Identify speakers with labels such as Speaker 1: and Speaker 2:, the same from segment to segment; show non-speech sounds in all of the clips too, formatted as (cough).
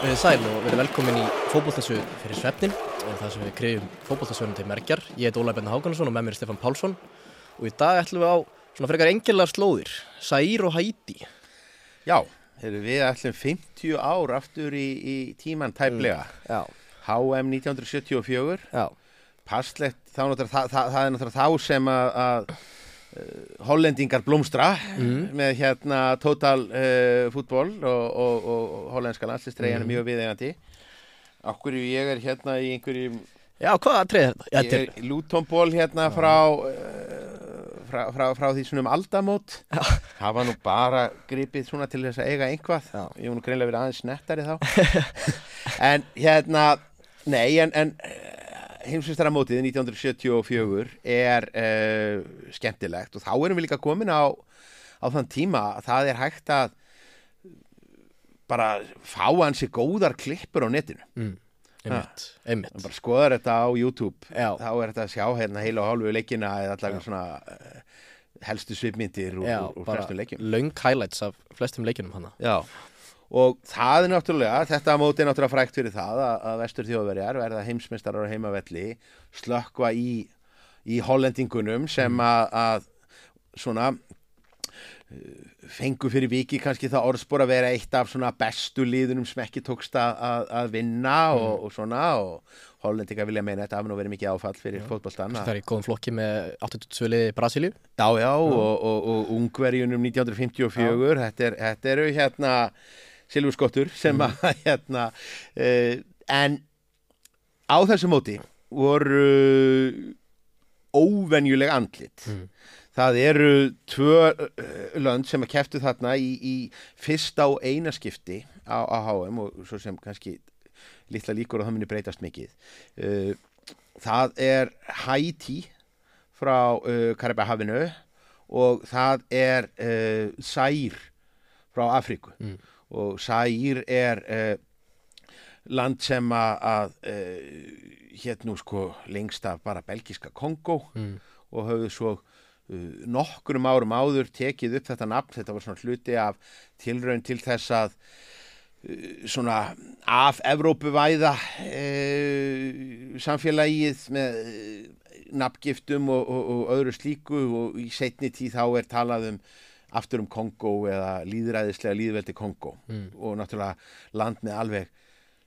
Speaker 1: Við sæl og verið velkomin í fókbóltasögur fyrir svefnin og það sem við krefum fókbóltasögurinn til merkjar. Ég heit Óla Benna Hákansson og með mér er Stefan Pálsson og í dag ætlum við á svona frekar engilar slóðir, Sær og Hæti.
Speaker 2: Já, við ætlum 50 ár aftur í, í tíman tæplega.
Speaker 1: Já,
Speaker 2: HM 1974,
Speaker 1: já,
Speaker 2: passlegt, þá náttúrulega, það, það, það er náttúrulega þá sem að, að hollendingar blómstra með hérna total uh, fútból og, og, og, hollenska landslistreiðan er mjög viðegandi. Akkur ég er hérna í einhverjum,
Speaker 1: já, hvað treð er þetta?
Speaker 2: Er Lutonból hérna frá, uh, frá, frá, frá því svona um aldamót. Var nú bara gripið svona til þess að eiga einhvað.
Speaker 1: Já.
Speaker 2: Ég nú greinlega verið aðeins nettari þá. (laughs) en hérna, nei, en, en heimsvistaramótið 1974 er uh, skemmtilegt og þá erum við líka komin á, á þann tíma að það er hægt að bara fá hansi góðar klippur á netinu.
Speaker 1: Mm. Einmitt, einmitt.
Speaker 2: bara skoðar þetta á YouTube
Speaker 1: Já.
Speaker 2: þá er þetta að sjá hérna heila og hálfu leikina eða allavega svona uh, helstu svipmyndir úr, úr, flestum leikjum
Speaker 1: löng highlights af flestum leikinum hana.
Speaker 2: Já, og það er náttúrulega þetta móti er náttúrulega frækt fyrir það að, að vestur þjóðverjar verða heimsmeistarar á heimavelli slökkva í, í hollendingunum sem
Speaker 1: Mm.
Speaker 2: að, að svona uh, fengu fyrir viki kannski það orðspor að vera eitt af svona bestu liðunum sem ekki tókst að, að, vinna
Speaker 1: Mm.
Speaker 2: og, og svona og hollendinga vilja meina þetta hafi nú verið mikið áfall fyrir fótboltan
Speaker 1: Það er í góðum flokki með 82 liði Brasilíu.
Speaker 2: Já, já, og, og, og ungverjunum 1954, þetta, er, þetta eru hérna silfurskottur sem
Speaker 1: Mhm.
Speaker 2: að (laughs) hérna, uh, en á þessu móti voru óvenjuleg andlit.
Speaker 1: Mm.
Speaker 2: Það eru tvö uh, lönd sem að keftu þarna í, í fyrsta og eina skipti á, á HM og svo sem kannski litla líkur og það muni breytast mikið. Uh, það er Haiti frá uh, Karibahafinu og það er uh, Sær frá Afríku
Speaker 1: Mm.
Speaker 2: og Sær er uh, land sem að, hétt nú sko lengst af bara belgiska Kongo
Speaker 1: Mm.
Speaker 2: og höfðu svo uh, nokkrum árum áður tekið upp þetta nafn, þetta var svona hluti af tilraun til þess að uh, svona af Evrópuvæða uh, samfélagið með nafngiftum og, og, og öðru slíku og í setni tíð þá er talað um aftur um Kongo eða líðræðislega líðveldi Kongo
Speaker 1: Mm.
Speaker 2: og náttúrulega land með alveg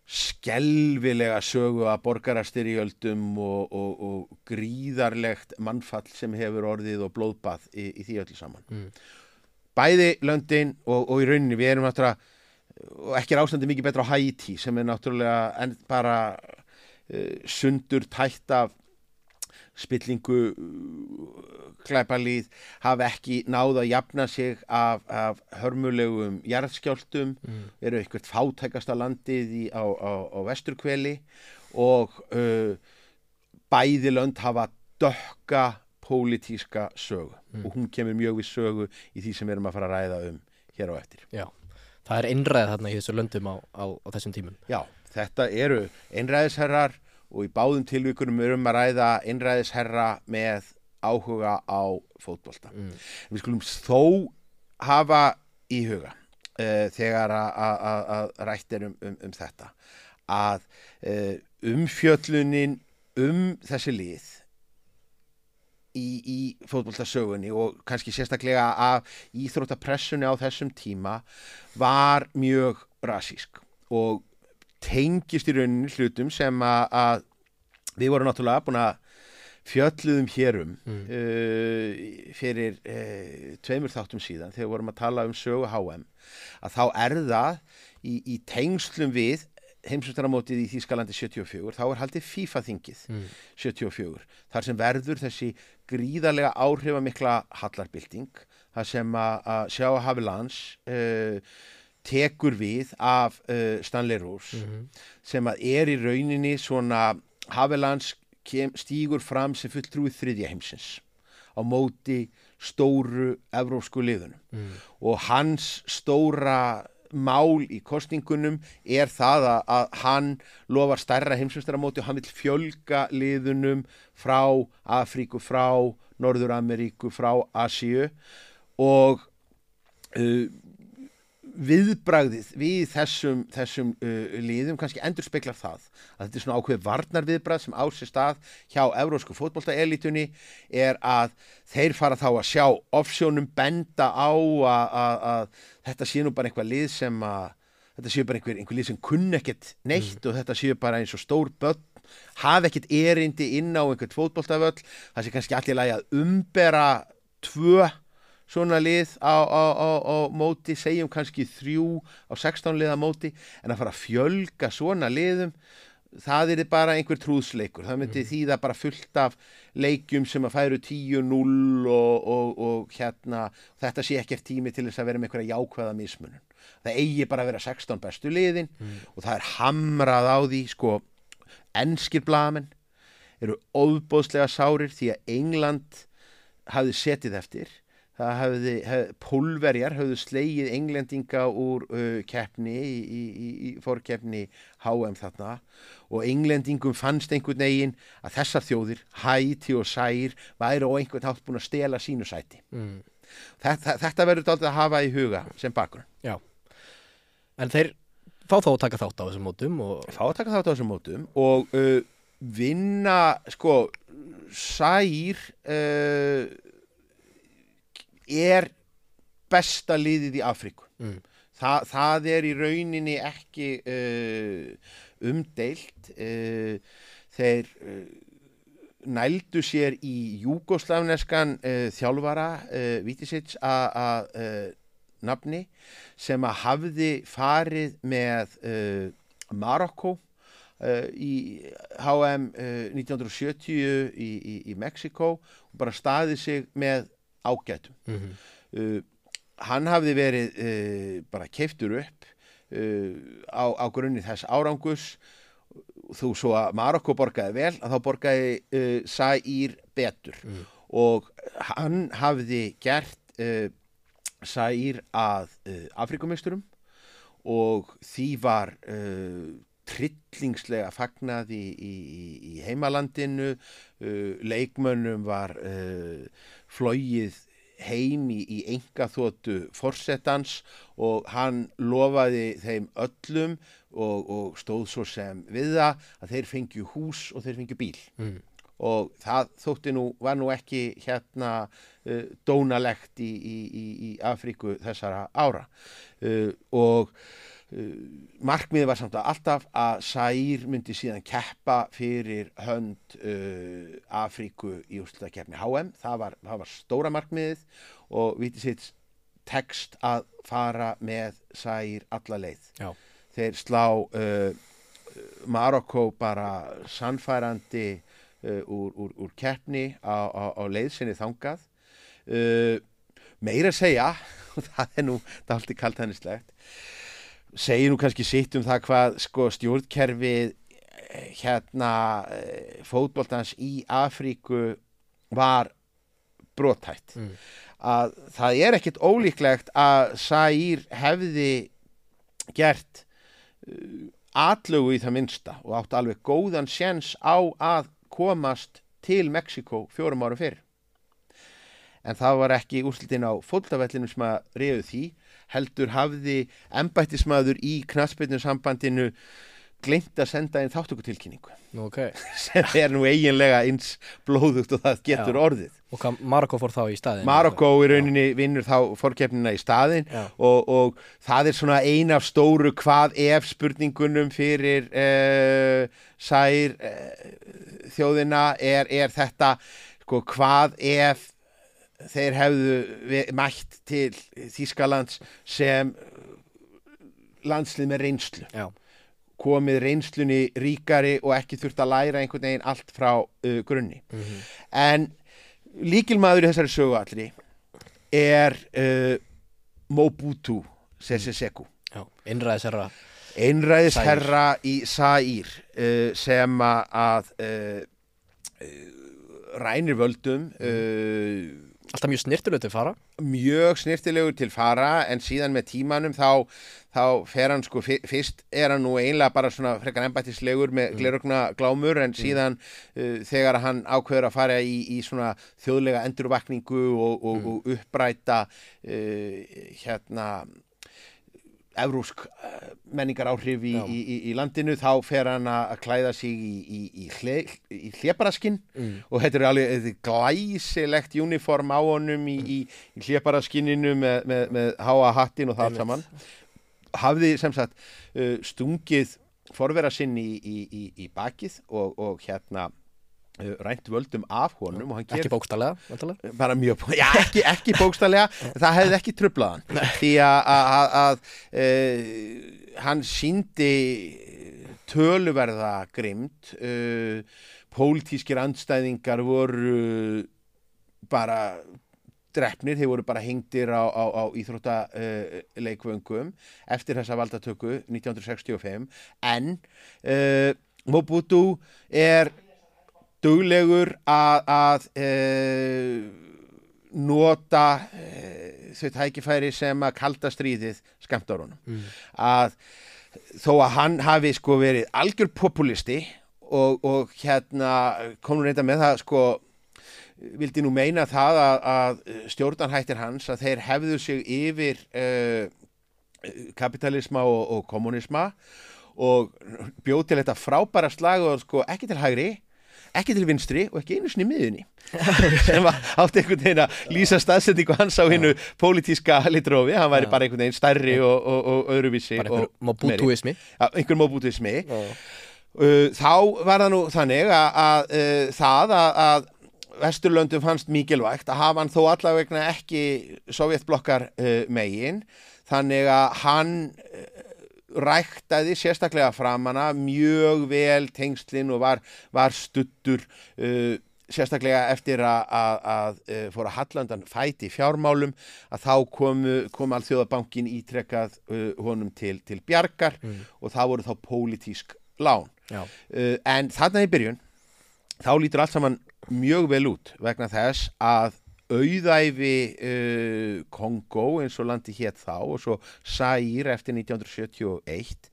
Speaker 2: skelvilega sögu að borgarastyrjöldum og, og, og gríðarlegt mannfall sem hefur orðið og blóðbað í, í því öllu saman.
Speaker 1: Mm.
Speaker 2: Bæði löndin og, og í rauninni við erum náttúrulega og ekki er ástandi mikið betra á Haiti sem er náttúrulega bara uh, sundur tætt af spillingu klæpalíð hafa ekki náð að jafna sig af, af hörmulegum jarðskjáltum
Speaker 1: Mm.
Speaker 2: eru eitthvað fátækasta landið í, á, á, á vesturkveli og uh, bæði lönd hafa dökka pólitíska sögu
Speaker 1: Mm.
Speaker 2: og hún kemur mjög við sögu í því sem við erum að fara að ræða um hér á eftir.
Speaker 1: Já, það er einræð þarna í þessu löndum á, á, á þessum tímum.
Speaker 2: Já, þetta eru einræðisherrar og í báðum tilvíkunum erum að ræða einræðisherra með áhuga á fótbolta.
Speaker 1: Mm.
Speaker 2: Við skulum þó hafa í huga uh, þegar að- að að- að rætt er um, um, um þetta að uh, umfjöllunin um þessi lið í, í fótboltasögunni og kannski sérstaklega af íþróttapressunni á þessum tíma var mjög rasísk og tengist í rauninni hlutum sem að, að við vorum náttúrulega búin að fjölluðum hérum
Speaker 1: Mm.
Speaker 2: uh, fyrir uh, tveimur þáttum síðan þegar við vorum að tala um sögu HM að þá er það í, í tengslum við heimsvöldaramótið í Þýskalandi 74 þá er haldið FIFA-þingið
Speaker 1: Mm.
Speaker 2: 74 þar sem verður þessi gríðarlega áhrifamikla hallarbylting þar sem að, sjá að Havilans uh, tekur við af uh, Stanley Rose
Speaker 1: Mhm.
Speaker 2: sem að er í rauninni svona Havilans kem, stígur fram sem fulltrúið þriðja heimsins á móti stóru evrópsku liðunum
Speaker 1: Mm.
Speaker 2: og hans stóra mál í kostningunum er það að, að hann lofar stærra heimsumstaramóti og hann vil fjölga liðunum frá Afríku, frá Norður-Ameríku, frá Asíu og uh, viðbragðið við þessum, þessum uh, liðum kannski endur speklar það að þetta er svona ákveð varnar viðbragð sem á sér stað hjá evrósku fótboltaelitunni er að þeir fara þá að sjá offsjónum benda á að, þetta sé nú bara eitthvað lið sem að þetta séu bara einhver, einhver lið sem kunn ekkert neitt og þetta séu bara eins og stór börn hafa ekkert erindi inn á einhvern fótboltavöll það sé kannski allir lagi að umbera tvö svona lið á, á, á, á móti, segjum kannski þrjú á 16 liða móti en að fara að fjölga svona liðum það er bara einhver trúðsleikur það myndi mm. þýða bara fullt af leikjum sem að færu 10-0 og, og, og hérna þetta sé ekkert tími til þess að vera með einhverja jákvæða mismunum það eigi bara að vera 16 bestu liðin mm. og það er hamrað á því sko ennskir blamenn eru óbóðslega sárir því að England hafði setið eftir það hafði, hef, pólverjar hafðu slegið englendinga úr uh, keppni í, í, í fórkeppni HM þarna og englendingum fannst einhvern veginn að þessar þjóðir, Hæti og Sær væri og einhvern hátt búin að stela sínu sæti. Mm. þetta, þetta verður aldrei að hafa í huga sem bakgrunn.
Speaker 1: Já, en þeir fá þá að taka þátt á þessum mótum og...
Speaker 2: fá að taka þátt á þessum mótum og uh, vinna sko Sær uh, er besta liðið í Afríku mm. Þa, það er í rauninni ekki uh, umdeilt uh, þeir uh, nældu sér í júgoslavneskan uh, þjálfara uh, Vítisits að uh, nafni sem að hafði farið með Marokko í HM 1970 í, í, í Mexiko og bara staði sig með ágætum mm -hmm. uh, hann hafði verið uh, bara keiftur upp uh, á, á grunni þess árangus þú svo að Marokko borgaði vel að þá borgaði uh, Sæýr betur mm. og hann hafði gert uh, Sæýr að uh, Afrikumisturum og því var trillingslega fagnaði í, í, í heimalandinu uh, leikmönnum var uh, flóið heim í, í enga þóttu forsettans og hann lofaði þeim öllum og, og stóð svo sem við það að þeir fengju hús og þeir fengju bíl mm. og það þótti nú, var nú ekki hérna uh, dónalegt í, í Afríku þessara ára uh, og Uh, markmiði var samt að alltaf að Sær myndi síðan keppa fyrir hönd uh, Afríku í úrslutakefni HM það var, það var stóra markmiðið og vitið sitt tekst að fara með Sær alla leið. Já. þeir slá uh, Marokko bara sannfærandi uh, úr, úr, úr keppni á, á, á leiðsynni þangað. Uh, meira að segja (laughs) það er nú, það er alltaf kalt hannislegt segir nú kannski sitt um það hvað sko, stjórnkerfið hérna eh, fótbóltans í Afríku var brotætt mm. að það er ekkit ólíklegt að Sær hefði gert uh, atlögu í það minsta og átt alveg góðan séns á að komast til Mexiko fjórum árum fyrr. En það var ekki úrslitin á fótballtafellinu sem að reyðu því heldur hafði embættismadur í knastbyrnu sambandinu glemt að senda einn þáttökutilkynningu
Speaker 1: okay. (laughs)
Speaker 2: sem er nú eiginlega eins blóðugt og það getur Já. orðið
Speaker 1: og Marokko fór þá í staðin
Speaker 2: Marokko í rauninni Já. vinnur þá fórkjefnina í staðin og, og það er svona ein af stóru hvað ef spurningunum fyrir uh, sær uh, þjóðina er, er þetta sko, hvað ef þeir hefðu mætt til Þískalands sem landslið með reynslu
Speaker 1: Já.
Speaker 2: komið reynslunni ríkari og ekki þurft að læra einhvern veginn allt frá uh, grunni mm -hmm. en líkilmaður í þessari sögu allri er uh, Mobutu Sese Seku
Speaker 1: einræðisherra
Speaker 2: einræðisherra í Saír uh, sem að rænir völdum mm.
Speaker 1: Alltaf mjög snirtilegur til fara
Speaker 2: Mjög snirtilegur til fara en síðan með tímanum þá, þá fer hann sko, fyrst er hann nú einlega bara svona frekar ennbættislegur með mm. glerugna glámur en mm. síðan mm. uh, þegar hann ákveður að fara í, í svona þjóðlega endurvakningu og, og, mm. og uppræta uh, hérna evrósk uh, menningar áhrif í, í, í, í landinu þá fer hann að klæða sig í, í, í, hle, í hlébaraskin
Speaker 1: Mm.
Speaker 2: og þetta er alveg glæsilegt uniform á honum í, í, í hlébaraskininu með, með, með háa hattin og það allt saman. Hafði sem sagt uh, stungið forvera sinn í, í, í, í bakið og, og hérna rænt völdum af honum og hann
Speaker 1: Ekki bókstallega, vantarlega.
Speaker 2: bara mjög, já ekki, ekki bókstallega (laughs) það hefði ekki trublaðan því að, e, hann síndi töluverða grimd e, pólitískir andstæðingar voru bara drefnir, þeir voru bara hengdir á, á, á íþróttaleikvöngum eftir þessa valdatöku 1965 en uh, Mobutu er duglegur að, að uh, nota uh, þau tækifæri sem að kalda stríðið honum
Speaker 1: Mm.
Speaker 2: að þó að hann hafi sko verið algjör populisti og, og hérna komur reynda með það sko vildi nú meina það að, að stjórnarhættir hans að þeir hefðu sig yfir uh, kapitalisma og, og kommunisma og bjóð til þetta frábæra slag og sko ekki til hægri ekki til vinstri og ekki einu sinni miðunni (laughs) sem var átt einhvern veginn að lýsa staðsetningu hans á hinnu pólitíska litrófi, hann væri bara einhvern veginn stærri og, og, og öðruvísi
Speaker 1: Bara einhver mobutuismi.
Speaker 2: ja, einhver móbútismi
Speaker 1: Já.
Speaker 2: uh, þá var það nú þannig að, að uh, það að, að Vesturlöndum fannst mikilvægt að hafa hann þó allavegna ekki sovjetblokkar uh, megin. Þannig að hann uh, ræktaði sérstaklega framanna mjög vel tengslinn og var, var stuttur uh, sérstaklega eftir að, að, að uh, fóra Hallandan fæti fjármálum að þá kom, kom alþjóðabankin ítrekkað uh, honum til, til bjargar
Speaker 1: Mm.
Speaker 2: og það voru þá pólitísk lán uh, en þarna í byrjun þá lítur allt saman mjög vel út vegna þess að auðæfi uh, Kongo eins og landi hétt þá og svo Sæir eftir 1971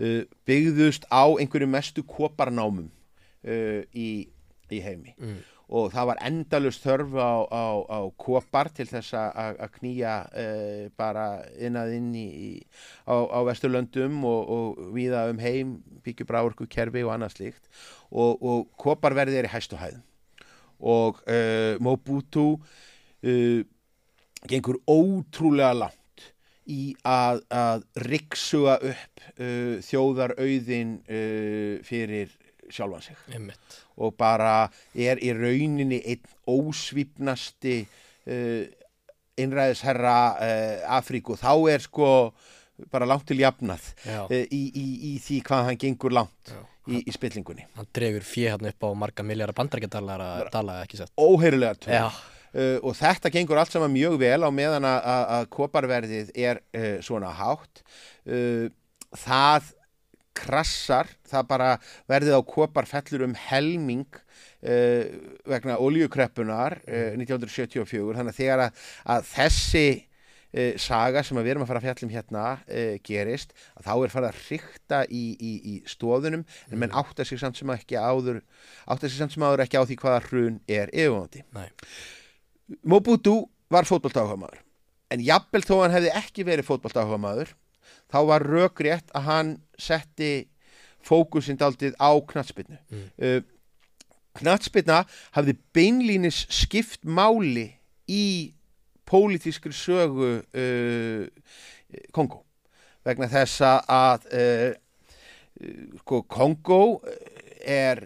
Speaker 2: uh, byggðust á einhverju mestu koparnámum uh, í, í heimi.
Speaker 1: Mm.
Speaker 2: og það var endalust þörf á, á, á kopar til þess að- knýja uh, bara innað inn í, í, á, á Vesturlöndum og, og víða um heim byggju bráurku kerfi og annað slíkt. Og, og koparverði er í hæstu hæðum og uh, Mobutu uh, gengur ótrúlega langt í að, að riksuga upp uh, þjóðarauðin uh, fyrir sjálfan sig
Speaker 1: Einmitt.
Speaker 2: og bara er í rauninni einn ósvífnasti uh, innræðisherra Afríku þá er sko bara langt til jafnað í, í, í því hvað hann gengur langt
Speaker 1: Já.
Speaker 2: Í, í spillingunni.
Speaker 1: Hann dregur fjö hann upp á marga miljara bandarækjadalar að dala ekki sett.
Speaker 2: óheyrilega tök
Speaker 1: Já.
Speaker 2: uh, og þetta gengur allt saman mjög vel á meðan að, koparverðið er uh, svona hátt. Uh, það krassar, það bara verðið á kopar fellur um helming uh, vegna oljukreppunar uh, 1974 þannig að þegar að, að þessi uh, saga sem við erum að fara að fjallum hérna uh, gerist, að þá er farið að hrykta í, í, í stóðunum en menn átta sig samt sem ekki áður átta sig samt sem áður ekki á því hvaða hrun er yfirvóndi.
Speaker 1: Nei.
Speaker 2: Mobutu var fótboltáhugamaður en jafnvel þó hann hefði ekki verið fótboltáhugamaður þá var rökrétt að hann setti fókusinn daldið á knatsbyrnu
Speaker 1: Mm.
Speaker 2: uh, knatsbyrna hafði beinlínis skipt máli í pólitískri sögu uh, Kongo vegna þess að uh, uh, sko, Kongo er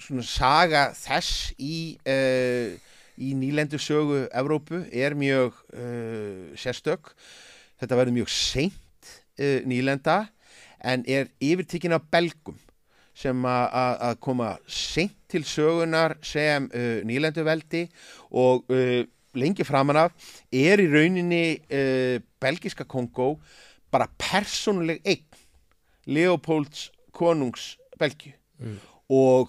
Speaker 2: svona saga þess í uh, í nýlendu sögu Evrópu er mjög uh, sérstök. Þetta verður mjög seint uh, nýlenda en er yfirtekin af belgum sem að koma seint til sögunar sem uh, nýlendu veldi og uh, lengi framan af er í rauninni uh, belgiska Kongo bara persónuleg eign Leopolds konungs Belgíu
Speaker 1: Mm.
Speaker 2: og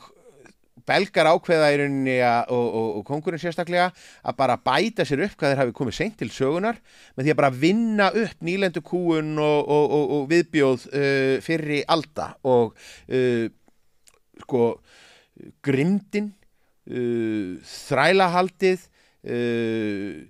Speaker 2: belgar ákveða í rauninni að, og, og, og kongurinn sérstaklega að bara bæta sér upp hvað þeir hafi komið seint til sögunar með því að bara vinna upp nýlendu kúun og, og, og, og viðbjóð uh, fyrri alda og uh, sko grimdin uh, þrælahaldið uh,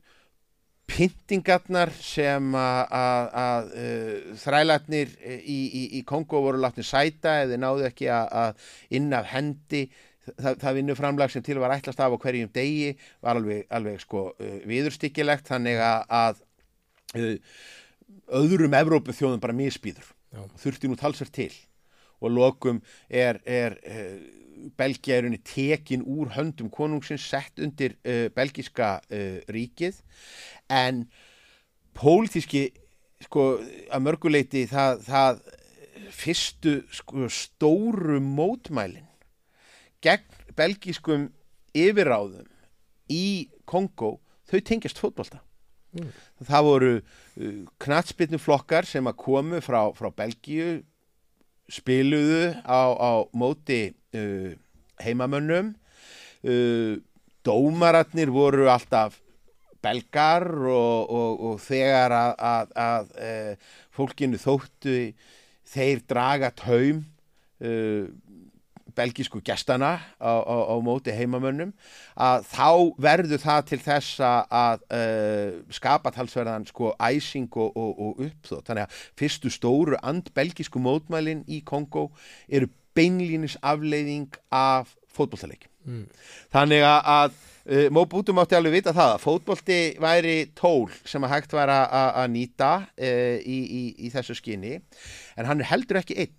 Speaker 2: pyntingarnar sem að, að, að uh, þrælatnir í, í, í Kongo voru látni sæta eða náðu ekki að, að inn af hendi. Það, það vinnuframlag sem til var ætlast af á hverjum degi var alveg, alveg sko uh, viðurstyggilegt þannig að uh, öðrum Evrópu þjóðum bara misbýður. Þurfti nú talsverð til. Og lokum er, er uh, Belgia er unni tekin úr höndum konungsins sett undir uh, belgiska uh, ríkið en pólitíski sko að mörguleiti það, það fyrstu sko, stóru mótmælin gegn belgiskum yfirráðum í Kongo þau tengjast fótbolta
Speaker 1: Mm.
Speaker 2: það voru uh, knatsbytnu flokkar sem að komu frá, frá Belgíu spiluðu á, á móti uh, heimamönnum. Uh, dómaratnir voru alltaf belgar og, og, og þegar að, að, að uh, fólkinu þóttu þeir draga taum uh, belgísku gestana á, á, á móti heimamönnum að þá verður það til þess að uh, skapa talsverðan sko æsing og, og, uppþótt þannig að fyrstu stóru and-belgísku mótmælin í Kongo eru beinlínis afleiðing af fótbolltaleik
Speaker 1: Mm.
Speaker 2: þannig að, uh, Móbútum átti alveg vita það að fótbolti væri tól sem að hægt væri að, nýta uh, í, í, í þessu skinni en hann er heldur ekki einn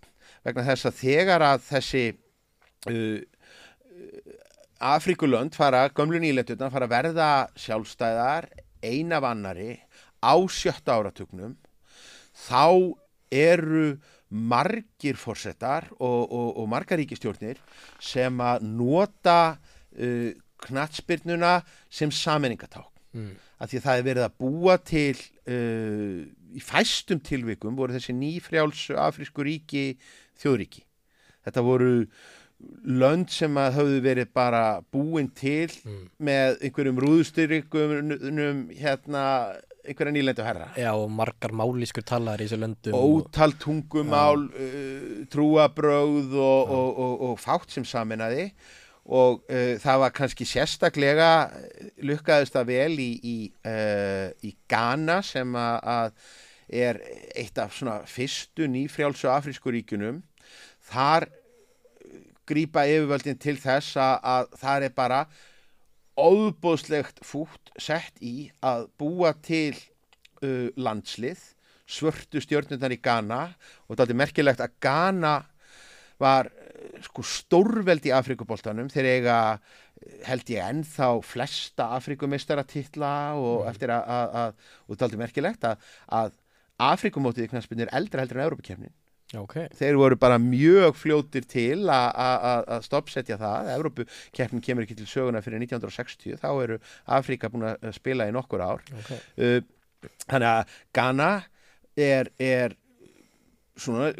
Speaker 2: vegna þess að þegar að þessi uh, Afrikulönd fara, gömlu nýlendurna fara að verða sjálfstæðar eina af annari á sjötta áratugnum þá eru margir fórsetar og, og, og margar ríkistjórnir sem að nota uh, knatsbyrnuna sem sammenningaták
Speaker 1: Mm.
Speaker 2: að því að það er verið að búa til uh, í fæstum tilvikum voru þessi nýfrjálsu afrísku ríki þjóðríki þetta voru lönd sem að höfðu verið bara búin til
Speaker 1: Mm.
Speaker 2: með einhverjum rúðstyrrikum hérna einhverja nýlendu herra.
Speaker 1: Já, og margar málískur talar í þessu löndum
Speaker 2: ótal tungumál uh, trúabröð og, og, og, og fátt sem saminnaði og uh, það var kannski sérstaklega uh, lukkaðist það vel í, í, uh, í Ghana sem að, er eitt af svona fyrstu nýfrjálsu afrísku ríkunum þar grípa yfirvöldin til þess að, að það er bara óbóðslegt fútt sett í að búa til uh, landslið svörtu stjórnundar í Ghana og þetta er merkilegt að Ghana var uh, sko stórveld í Afrikuboltanum þeir eiga held ég ennþá flesta Afrikumeistaratittla og eftir að, að, að og þetta er merkilegt að, að Afrikumótið í knæspinn er eldra heldur en Európa-kefnin
Speaker 1: Já, ok.
Speaker 2: Þeir voru bara mjög fljótir til að stoppsetja það. Evrópukeppnin kemur ekki til söguna fyrir 1960 þá eru Afríka búin að spila í nokkur ár.
Speaker 1: Ok,
Speaker 2: uh, þannig að Ghana er, er svona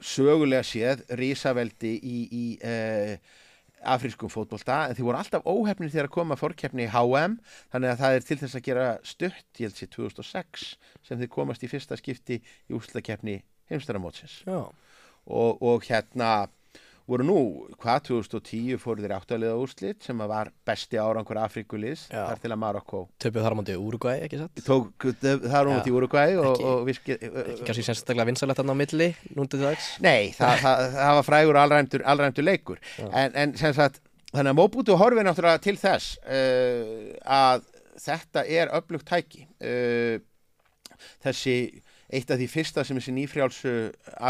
Speaker 2: sögulega séð risaveldi í, í uh, afrískum fótbolta. En þeir voru alltaf óhefnir þegar að koma fórkeppni í HM þannig að það er til þess að gera stutt ég held sér 2006 sem þeir komast í fyrsta skipti í úrslakeppni heimstaramótsins
Speaker 1: já,
Speaker 2: og, og hérna voru nú, hvað, 2010 fóru þeir áttaliða úrslit sem var besti árangur Afrikulis
Speaker 1: Já.
Speaker 2: þar til að Marokko
Speaker 1: töpuð þar á móti Úrugvæ, ekki satt?
Speaker 2: tók, út í Uruguay og, og virki,
Speaker 1: Ekki kannski sérstaklega vinsalegt hann á milli, núndið dags?
Speaker 2: Nei, það, það, það var frægur og allræmdur, allræmdur leikur. En, en sem sagt, þannig að Móbútu horfið náttúrulega til þess uh, að þetta er öflugt tæki. Uh, þessi eitt af því fyrsta sem þessi nýfrjálsu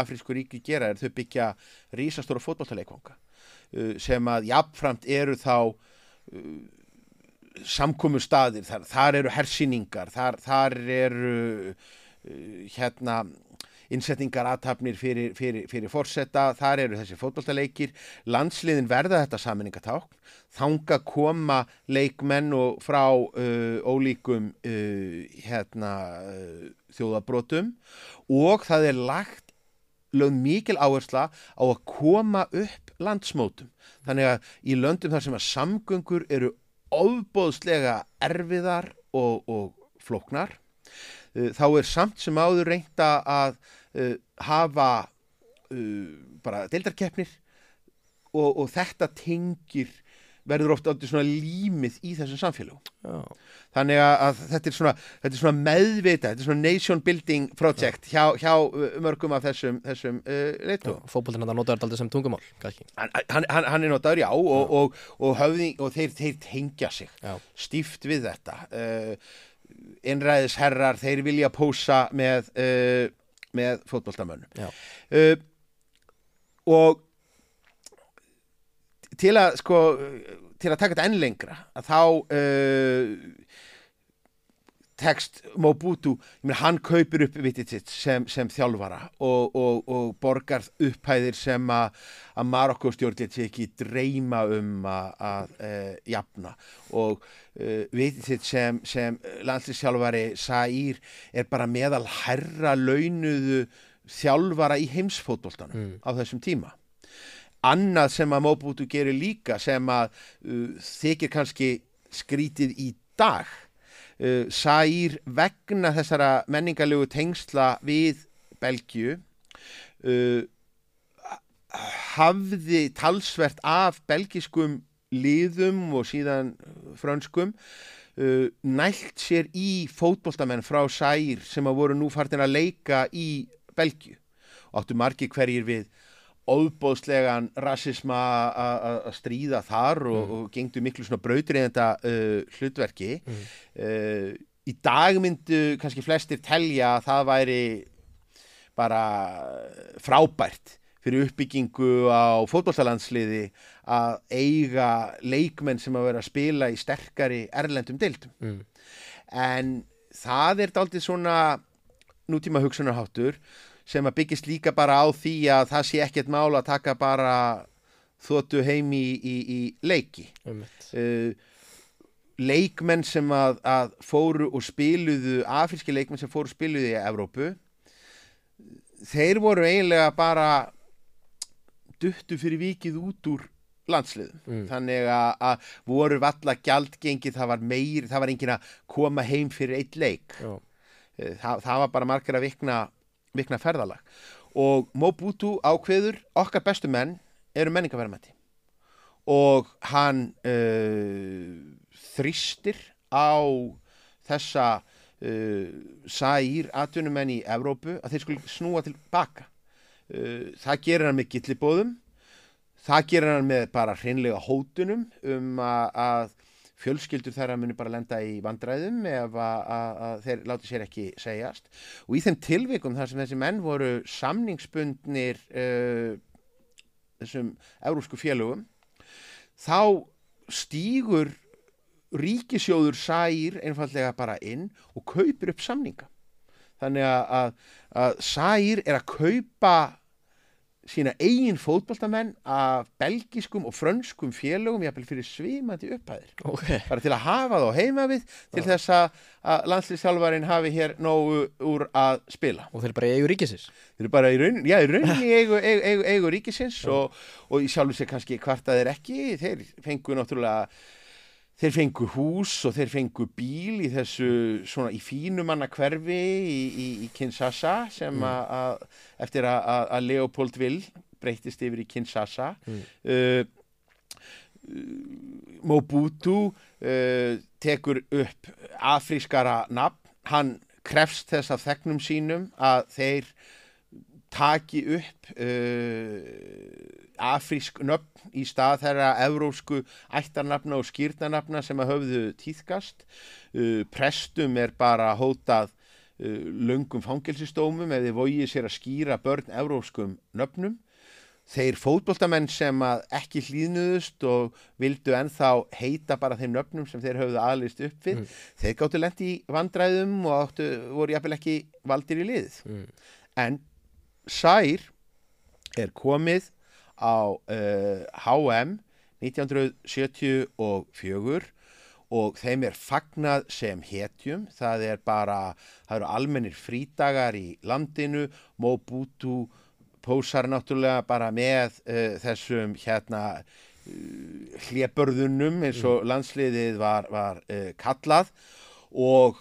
Speaker 2: afrísku ríki gera er þau byggja rísastóra fótballtaleikvanga uh, sem að jafnframt eru þá uh, samkomu staðir, þar, þar eru hersýningar, þar, þar eru uh, hérna innsetningar aðtapnir fyrir, fyrir, fyrir forsetta, þar eru þessi fótballtaleikir, landsliðin verða þetta saminningatákn, þanga koma leikmenn og frá uh, ólíkum uh, hérna, uh, þjóðabrótum og það er lagt lögð mikil áhersla á að koma upp landsmótum. Þannig að í löndum þar sem að samgöngur eru ofbóðslega erfiðar og, og flóknar, uh, þá er samt sem áður reynda að uh, hafa uh, bara deildarkeppnir og, og þetta tengir verður oft aldrei svona límið í þessum samfélagum
Speaker 1: Já,
Speaker 2: þannig að, þetta, er svona, þetta er svona meðvita, þetta er svona nation building project hjá, hjá uh, mörgum af þessum, þessum uh, leitu
Speaker 1: fótboltinn þetta notaður aldrei sem tungumál,
Speaker 2: hann, hann, hann hann er notaður já og, og, og, höfðing, og þeir, þeir tengja sig
Speaker 1: Já,
Speaker 2: stíft við þetta. Uh, innræðisherrar, þeir vilja pósa með, uh, með fótboltamönnum.
Speaker 1: Já,
Speaker 2: uh, og til að sko til að taka þetta enn lengra að þá uh, tekst Mobutu meina, hann kaupir upp vitið sitt sem, sem þjálfara og, og, og borgar upphæðir sem að að Marokko stjórnir sé ekki dreyma um að, að uh, jafna og uh, vitið sitt sem, sem landslýsþjálfari Saír er bara meðal herra launuðu þjálfara í heimsfótboltanum
Speaker 1: Mm.
Speaker 2: á þessum tíma annað sem að Mobutu gerir líka sem að uh, þykir kannski skrítið í dag uh, Saír vegna þessara menningarlegu tengsla við Belgju uh, hafði talsvert af belgiskum liðum og síðan frönskum uh, nælt sér í fótboltamenn frá Saír sem að voru nú fartin að leika í Belgju og áttu margir hverjir við óbóðslegan rassisma að stríða þar og, og gengdu miklu svona brautriðenda uh, hlutverki.
Speaker 1: Mm.
Speaker 2: uh, í dag myndu kannski flestir telja að það væri bara frábært fyrir uppbyggingu á fótbolltalandsliði að eiga leikmenn sem að vera að spila í sterkari erlendum deildum.
Speaker 1: Mm,
Speaker 2: en það er daldið svona nútíma hugsunarháttur sem að byggist líka bara á því að það sé ekkert mál að taka bara þóttu heim í, í, í leiki. Uh, leikmenn sem að, að fóru og spiluðu afríski leikmenn sem fóru og spiluðu í Evrópu þeir voru eiginlega bara duttu fyrir vikið út úr landsliðum.
Speaker 1: Mm.
Speaker 2: þannig að, að voru valla gjaldgengið það var meir, það var engin að koma heim fyrir eitt leik. Eh, það, það var bara margir að vikna, vikna ferðalag. Og Mobutu ákveður okkar bestu menn eru menningaverðmætti og hann uh, þristir á þessa uh, sæir atvinnumenn í Evrópu að þeir skuli snúa tilbaka uh, það gerir hann með gillibóðum það gerir hann með bara hreinlega hótunum um að, að fjölskyldur þeirra muni bara lenda í vandræðum ef að, að, að þeir láti sér ekki segjast. Og í þeim tilvikum þar sem þessi menn voru samningsbundnir uh, þessum eurósku félögum þá stígur ríkisjóður sæir einfallega bara inn og kaupir upp samninga. Þannig að, að, að sæir er að kaupa sína eigin fótboltamenn af belgiskum og frönskum félögum jafnvel fyrir svimandi upphæðir.
Speaker 1: Ok,
Speaker 2: bara til að hafa þá heima við til þess að, landslýstjálfarinn hafi hér nógu úr að spila.
Speaker 1: Og þeir bara í eigu ríkisins.
Speaker 2: þeir eru bara í raunin, já, í rauninni í eigu, eigu, eigu, eigu ríkisins og, og í sjálfu sér kannski hvart að þeir ekki. Þeir fengu náttúrulega þeir fengu hús og þeir fengu bíl í þessu svona í fínumanna hverfi í, í, í Kinshasa sem að, að eftir að, að, að Leopold Will breytist yfir í Kinshasa.
Speaker 1: Mm.
Speaker 2: uh, Mobutu uh, tekur upp afrískara nafn, hann krefst þess af þegnum sínum að þeir taki upp uh, afrísk nöfn í stað þeirra evrósku ættarnafna og skýrnanafna sem að höfðu tíðkast uh, prestum er bara hótað uh, löngum fangelsistómum ef þið vógið sér að skýra börn evróskum nöfnum þeir fótboltamenn sem ekki hlýðnuðust og vildu ennþá heita bara þeim nöfnum sem þeir höfðu aðlist upp við,
Speaker 1: Mm.
Speaker 2: þeir gáttu lent í vandræðum og áttu, voru jafnvel ekki valdir í liðið.
Speaker 1: Mm.
Speaker 2: En Sær er komið á uh, HM 1974 og þeim er fagnað sem hetjum. Það er bara, það eru almennir frídagar í landinu, Mobutu pósar náttúrulega bara með uh, þessum hérna uh, hlébörðunum eins og landsliðið var, var uh, kallað og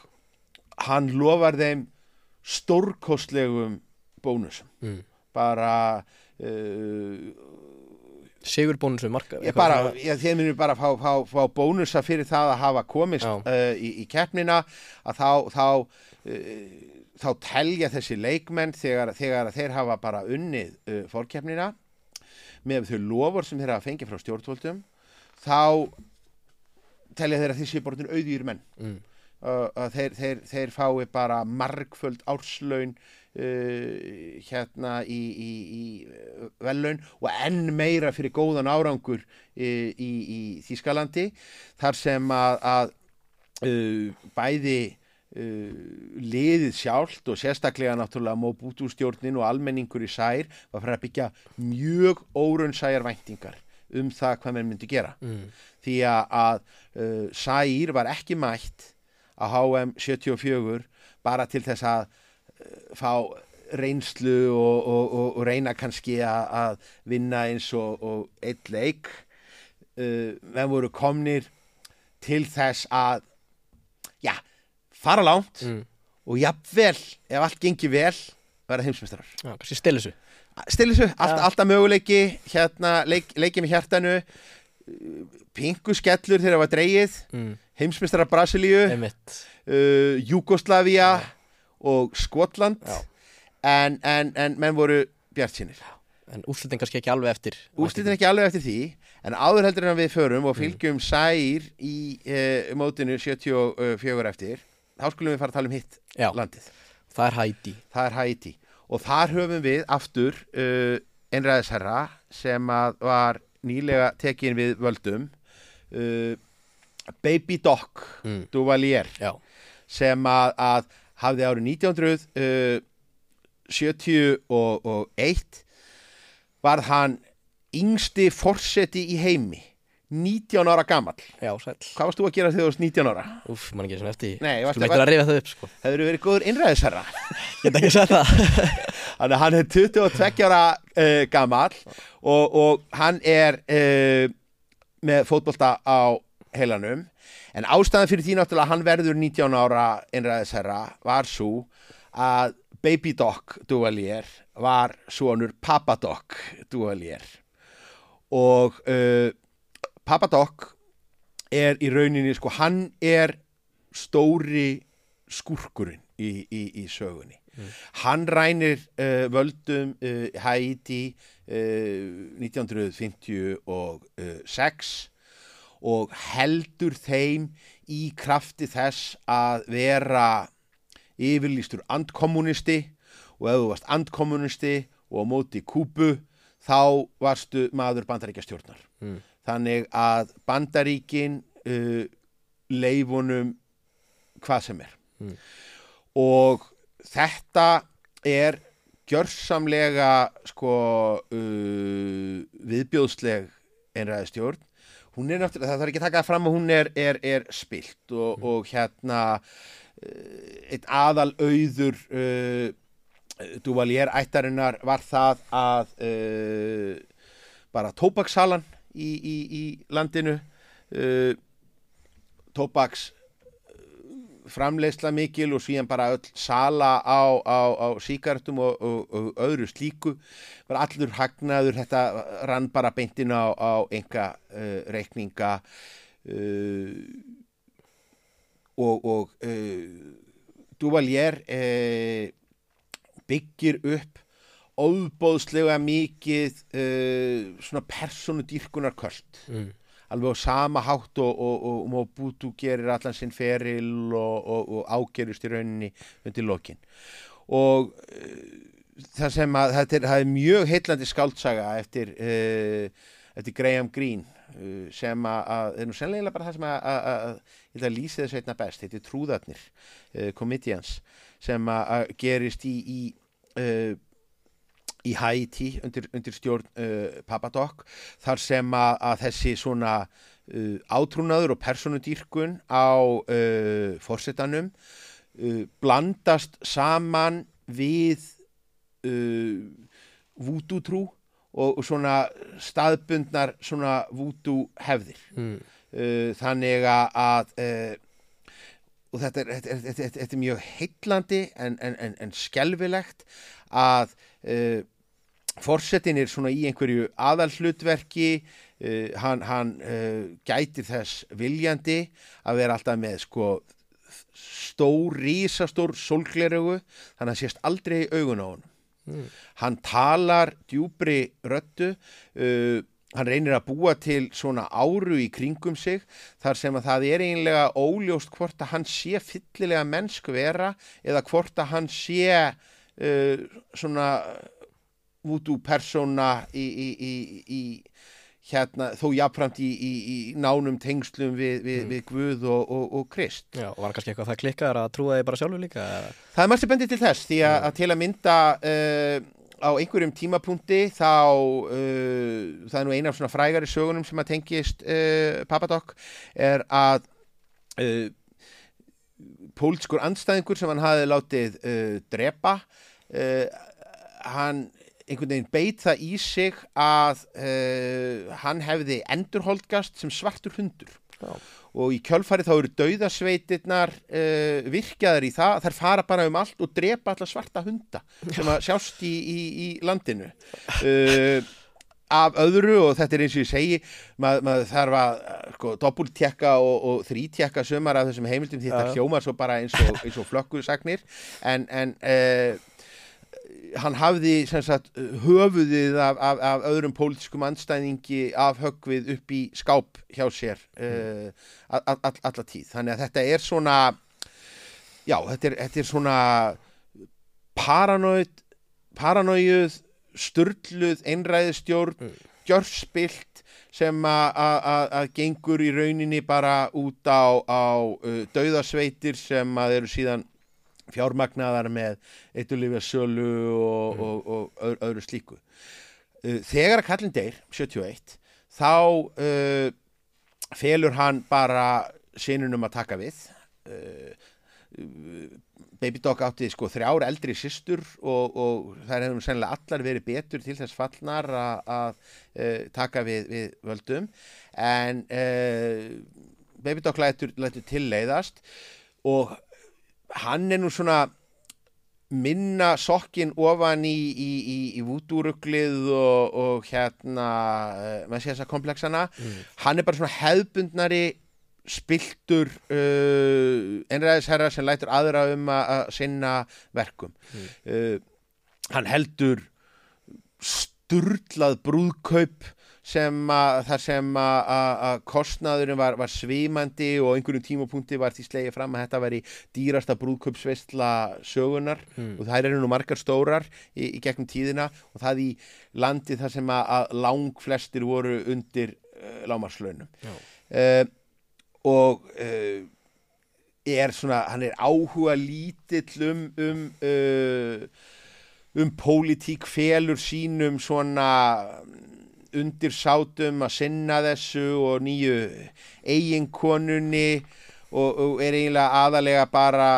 Speaker 2: hann lofar þeim stórkostlegum bónusum
Speaker 1: Mm.
Speaker 2: bara uh,
Speaker 1: Sigur bónusum marka
Speaker 2: Ég bara, ég, þeir munum bara fá, fá, fá bónusa fyrir það að hafa komist uh, í, í keppnina að þá, þá, uh, þá telja þessi leikmenn þegar, þegar þeir hafa bara unnið uh, fórkeppnina með þau lofur sem þeir hafa fengið frá stjórnvöldum þá telja þeir að séu bara auðvíður menn.
Speaker 1: Mm.
Speaker 2: þeir, þeir, þeir fái bara margföld árslaun uh, hérna í, í, í vellaun og enn meira fyrir góðan árangur í, í, í Þískalandi þar sem að, að uh, bæði uh, liðið sjálft og sérstaklega náttúrulega Mobutu stjórnin og almenningur í sær var fyrir að byggja mjög órunnsæjar væntingar um það hvað menn myndi gera
Speaker 1: Mm.
Speaker 2: því að, að uh, Sæir var ekki mætt á HM 74 bara til þess að uh, fá reynslu og, og, og, og reyna kannski að, vinna eins og, og eitt leik. Uh, menn voru komnir til þess að já, fara langt
Speaker 1: Mm.
Speaker 2: og jafnvel, ef allt gengi vel vera heimsmestrar
Speaker 1: kannski stilu þessu
Speaker 2: Stillisu, allt,
Speaker 1: Ja.
Speaker 2: alltaf möguleiki hérna, leik, leikið með hjartanu. Pingu skellur þegar það var dreigið
Speaker 1: mm.
Speaker 2: heimsmestrar Brasilíu. Uh, Júgoslavía og Skotland. En, en, en menn voru bjart sínir
Speaker 1: En úrslitin kannski ekki alveg eftir.
Speaker 2: Úrslitin ekki alveg eftir því en áður heldur en við förum og fylgjum sær í uh, mótinu 74 eftir þá skulum við fara að tala um hitt
Speaker 1: Já,
Speaker 2: landið.
Speaker 1: Það er Hæti
Speaker 2: það er Haiti. Og þar höfum við aftur uh, einræðisherra sem var nýlega tekin við völdum uh, Baby Doc
Speaker 1: mm.
Speaker 2: Duvalier
Speaker 1: Já,
Speaker 2: sem að, að hafði árið 1971 varð hann yngsti forseti í heimi 19 ára gamall.
Speaker 1: Já, sæl
Speaker 2: hvað varst þú að gera þegar þú varst 19 ára?
Speaker 1: Úf, mann ekki svona eftir
Speaker 2: Nei,
Speaker 1: Skulum eitthvað að rifja það upp, sko.
Speaker 2: Hefur verið góður einræðisherra? (laughs)
Speaker 1: Geta ekki sagt það. (laughs)
Speaker 2: Þannig að hann er 22 ára uh, gamall og, og hann er uh, með fótbolta á heilanum en ástæðan fyrir því náttúrulega að hann verður 19 ára einræðisherra var svo að Baby Doc Duvalier var svonur Papa Doc Duvalier og uh, Papa Doc er í rauninni sko hann er stóri skurkurinn í, í, í sögunni. Hann rænir uh, völdum uh, Haiti uh, 1956 og heldur þeim í krafti þess að vera yfirlýstur andkommunisti og ef þú varst andkommunisti og á móti kúpu þá varstu maður bandaríkjastjórnar
Speaker 1: Mm.
Speaker 2: þannig að bandaríkin uh, leifunum hvað sem er
Speaker 1: Mm.
Speaker 2: og þetta er gjörsamlega sko uh, viðbjóðsleg einræðistjórn hún er náttúrulega, það þarf ekki að taka fram að hún er, er, er spilt og, og hérna uh, einn aðal auður uh, Duvalier ættarinnar var það að uh, bara tóbaksalan í, í, í landinu uh, tóbaks framleiðsla mikil og síðan bara öll sala á, á, á síkartum og, og, og öðru slíku var allur hagnaður, þetta rann bara beintin á, á enga uh, reikninga uh, og, og uh, Duvalier byggir upp óbóðslega mikið svona personudýrkunar köld
Speaker 1: mm.
Speaker 2: Alveg á sama hátt og, og, og, og Mobutu gerir allan sinn feril og, ágerust í rauninni undir lokin. Og uh, það sem að það er, það er mjög heitlandi skáldsaga eftir, uh, eftir Graham Greene uh, sem að, að er nú sennilega bara það sem að, að, að ég held að lýsi þessu einna best, þetta er Trúðarnir uh, Comedians sem að, gerist í, í í Haiti undir, undir stjórn uh, Papadok þar sem að, að þessi svona uh, átrúnaður og personudýrkun á uh, forsetanum uh, blandast saman við uh, vúdútrú og, og svona staðbundnar svona vúdú hefðir
Speaker 1: Mm.
Speaker 2: uh, þannig að, og þetta er, þetta, er, þetta, er, þetta er mjög heitlandi en, en, en, en skelfilegt að uh, forsetin er svona í einhverju aðalhlutverki uh, hann, hann uh, gætir þess viljandi að vera alltaf með sko stór, rísastór sólglerugu þannig að sést aldrei augun á hann
Speaker 1: Mm.
Speaker 2: hann talar djúbri röttu uh, hann reynir að búa til svona áru í kringum sig þar sem að það er eiginlega óljóst hvort að hann sé fyllilega mennsku vera eða hvort að hann sé uh, svona voodoo persóna í, í, í, í hérna þó jafnframt í, í, í nánum tengslum við, við, við Guð og, og, og Krist.
Speaker 1: Já, og var kannski eitthvað það klikkaðar að trúa því bara sjálfur líka?
Speaker 2: Það er margt sem bendir til þess því að, að til að mynda uh, á einhverjum tímapunkti þá uh, það er nú eina af svona frægari sögunum sem að tengist uh, Papadok er að pólskur andstæðingur sem hann hafi látið drepa hann einhvern veginn beit það í sig að uh, hann hefði endurholdgast sem svartur hundur.
Speaker 1: Já.
Speaker 2: og í kjölfari þá eru dauðasveitirnar uh, virkjaðar í það þær fara bara um allt og drepa alla svarta hunda sem að sjást í, í, í landinu. Uh, af öðru og þetta er eins og ég segi maður, maður þarf að sko, doppultjekka og, og þrítjekka sömar af þessum heimildum því þetta hljómar svo bara eins og, og flökkusagnir. En, en hann hafði sagt, höfuðið af, af, af öðrum pólitískum anstæðingi af höggvið upp í skáp hjá sér uh, all, all, alla tíð. Þannig að þetta er svona já, þetta er, þetta er svona paranoid paranoiuð, sturluð einræðistjórn,
Speaker 1: Mm.
Speaker 2: gjörspilt sem að gengur í rauninni bara út á, á uh, dauðasveitir sem að eru síðan fjármagnaðar með eitulifja sölu og, og, og öðru, öðru slíku. Uh, þegar að kallin deyr, 71, þá uh, felur hann bara sinunum að taka við. Uh, Baby Dog átti sko þrjár eldri systur og, og þær hefum sennilega allar verið betur til þess fallnar að, að uh, taka við, við völdum en uh, Baby Dog lætur, lætur tilleiðast og hann er nú svona minna sokkin ofan í, í, í, í vúdúruglið og, og hérna uh, maður sé þess að komplexana hann er bara svona hefðbundnari spiltur uh, einræðisherra sem lætur aðra um að sinna verkum. Uh, hann heldur sturlað brúðkaup sem að þar sem að, að, að kostnaðurinn var, var svimandi og á einhverjum tímapunkti var því slegið fram að þetta væri dýrasta brúðkaupsveistla sögunar
Speaker 1: Mm.
Speaker 2: og það eru nú margar stórar í, í gegnum tíðina og það í landi þar sem að, að lang flestir voru undir uh, lámarslaunum
Speaker 1: Já.
Speaker 2: uh, og uh, er svona, hann er áhuga lítill um um, um pólitík felur sínum svona undir sátum að sinna þessu og nýju eiginkonunni og, og er eiginlega aðalega bara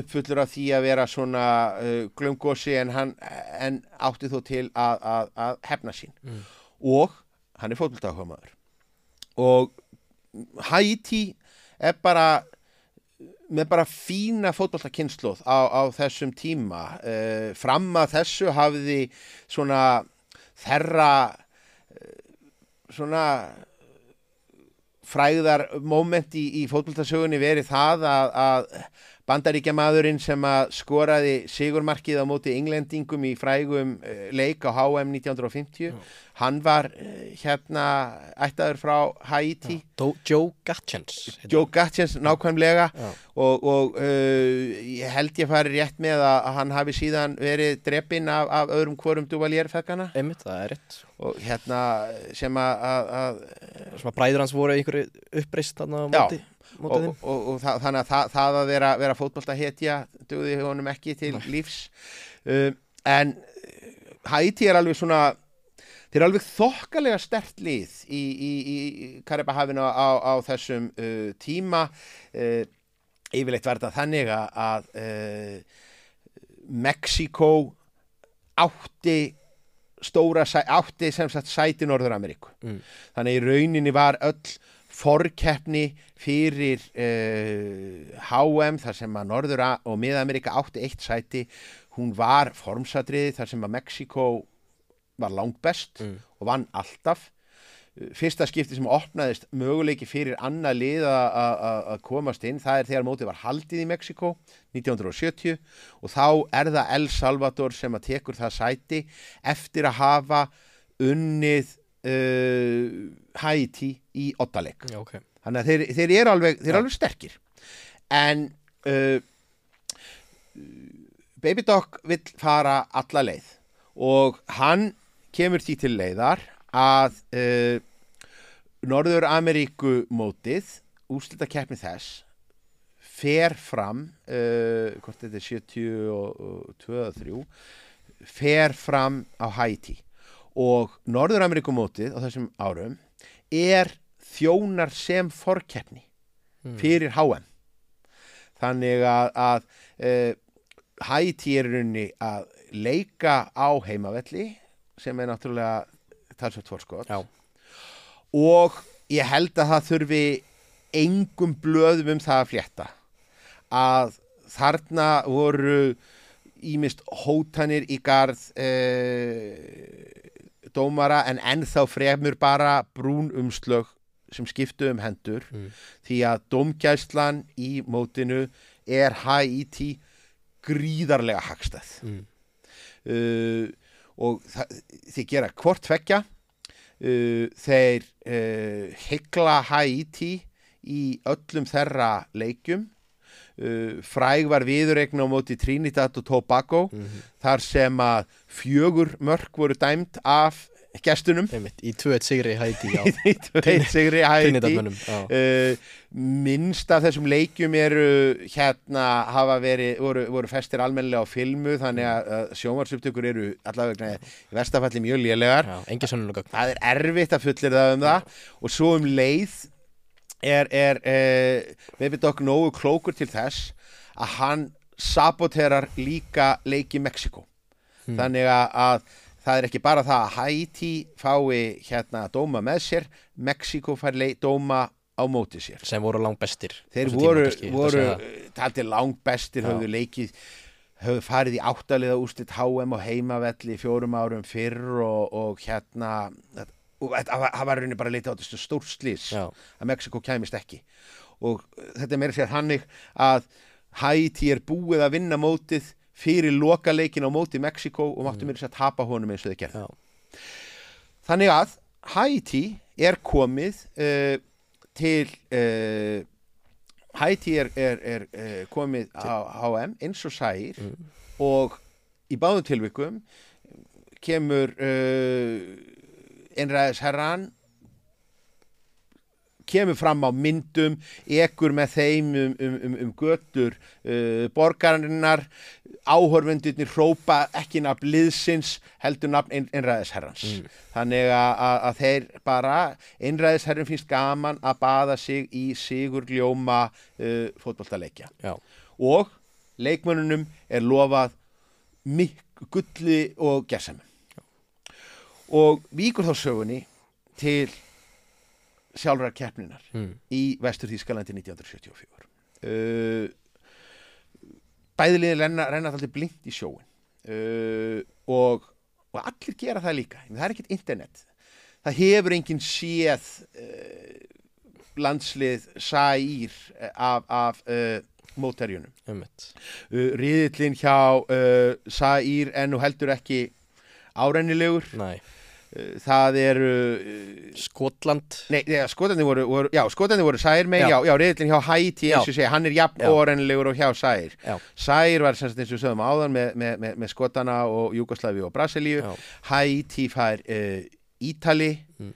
Speaker 2: uppfullur af því að vera svona uh, glömgósi en hann en átti þó til að, að, að hefna sín.
Speaker 1: Mm.
Speaker 2: og hann er fótboltaáhuga og Haiti er bara með bara fína fótbolltakynnslóð á, á þessum tíma. Uh, fram að þessu hafði svona þerra uh, svona fræðar moment í, í fótbolltasögunni verið það að, að bandaríkjamaðurinn sem að skoraði sigurmarkið á móti englendingum í frægum uh, leik á HM 1950
Speaker 1: Já.
Speaker 2: hann var uh, hérna ættaður frá Haiti
Speaker 1: Dó- Joe Gatchens
Speaker 2: Joe Gatchens nákvæmlega
Speaker 1: Já.
Speaker 2: og, og uh, ég held ég fari rétt með að, að hann hafi síðan verið dreppinn af, af öðrum hvorum duvalérfekkana
Speaker 1: hann. Einmitt, það er rétt
Speaker 2: og hérna sem að, að, að
Speaker 1: Svona bræður hans voru einhverju uppreist þarna á
Speaker 2: Já.
Speaker 1: móti, móti
Speaker 2: og, og, og það, þannig að það, það að vera, vera fótbolta hetja dugði honum ekki til lífs. Uh, en Haiti er alveg svona þeir eru alveg þokkalega stert lið í, í, í Karibahafinu á, á þessum uh, tíma. Uh, yfirleitt verða þannig að, að uh, Mexiko átti stóra átti sem sagt sæti Norður Ameríku
Speaker 1: Mm.
Speaker 2: þannig í rauninni var öll forkeppni fyrir uh, HM þar sem að Norður og Mið-Amerika átti eitt sæti hún var formsatriði þar sem að Mexiko var langbest
Speaker 1: Mm.
Speaker 2: og vann alltaf fyrsta skipti sem opnaðist möguleiki fyrir annað lið að- komast inn það er þegar mótið var haldið í Mexiko 1970 og þá er það El Salvador sem að tekur það sæti eftir að hafa unnið uh, Haiti í ottaleg
Speaker 1: Já, ok.
Speaker 2: Þannig að þeir, þeir eru alveg, þeir eru alveg sterkir. En uh, Baby Doc vill fara alla leið. Og hann kemur því til leiðar að uh, Norður Ameríku mótið úslita keppni þess fer fram uh, hvort þetta er 72 eða 3 fer fram á Haiti. Og Norður Ameríku mótið á þessum árum er þjónar sem forkeppni fyrir HM þannig að, að uh, Haiti er í rauninni að leika á heimavelli sem er náttúrulega talsvægt fórskot og ég held að það þurfi engum blöðum um það að flétta að þarna voru ímist hótanir í garð eh, dómara en ennþá fremur bara brún umslög sem skiptu um hendur
Speaker 1: Mm.
Speaker 2: því að dómgæslan í mótinu er Haiti gríðarlega hagstæð
Speaker 1: Mm.
Speaker 2: uh, og það, þeir gera hvort tvekja uh, þeir uh, hegla Haiti í öllum þeirra leikjum uh, fræg var viðuregn á móti Trinidad og Tobago
Speaker 1: Mhm.
Speaker 2: þar sem að fjögur mörk voru dæmt af gestunum.
Speaker 1: Einmitt, í 2-1 sigri hæti á
Speaker 2: í tveit sigri Haiti.
Speaker 1: Trinidadmönnum. Já. (laughs)
Speaker 2: Uh, minnst af þessum leikjum eru hérna hafa verið, voru, voru festir almennilega á filmu þannig að, sjónvarsuptökur eru allavega í vestafalli mjög lélegar.
Speaker 1: Já,
Speaker 2: það er erfitt að fullir það um það. Og svo um leið er, er uh, Baby Doc nógu klókur til þess að hann saboterar líka leiki Mexiko þannig að, að það er ekki bara það að Haiti fái hérna dóma með sér Mexiko fær lei- dóma á móti sér
Speaker 1: sem voru langt bestir
Speaker 2: þeir voru,
Speaker 1: tíma,
Speaker 2: voru taldir langt bestir
Speaker 1: Já.
Speaker 2: höfðu leikið höfðu farið í áttaliða úrslit HM og heimavelli fjórum árum fyrr og, og hérna það var rauninni bara leitað á þessu stórslýs
Speaker 1: Já.
Speaker 2: að Mexiko kæmist ekki og þetta er meira sér hannig að Haiti er búið að vinna mótið fyrir loka leikin á móti Mexiko og máttu meira sér að tapa honum eins og þau gerði. Þannig að Haiti er komið uh, til uh, Haiti er, er, er uh, komið á HM eins og sæir og í báðum tilvikum kemur einræðis herran kemur fram á myndum ekur með þeim um, um, um, um götur uh, borgarinnar áhorfendurnir hrópa ekki nafn liðsins heldur nafn ein, einræðisherrans. Þannig að, þeir bara einræðisherrin finnst gaman að baða sig í sigur ljóma uh, fótboltaleikja.
Speaker 1: Já.
Speaker 2: og leikmönnunum er lofað mikk gulli og gerðsemi og víkur þá sögunni til sjálfrar keppninar
Speaker 1: Mm.
Speaker 2: í Vestur Þýskalandi 1974 uh, bæðiliðin renna, renna alltaf blind í sjóin uh, og, og allir gera það líka. Það er ekkert internet. Það hefur enginn séð uh, landslið sæýr af, af uh, móterjunum
Speaker 1: Einmitt.
Speaker 2: uh, riðillin hjá uh, Saír en nú heldur ekki árennilegur.
Speaker 1: Nei.
Speaker 2: Það eru uh,
Speaker 1: Skotland
Speaker 2: nei, nei skotandi voru, voru já, skotandi voru Saír með,
Speaker 1: Já.
Speaker 2: já, já, riðillin hjá Haiti eins og segja, hann er jafn
Speaker 1: Já.
Speaker 2: órennilegur og hjá
Speaker 1: Já.
Speaker 2: Saír var sem sagt eins og sögum áðan með, með, með, með skotana og Júgoslavi og Brasilíu. Haiti fær uh, Ítali
Speaker 1: Mm.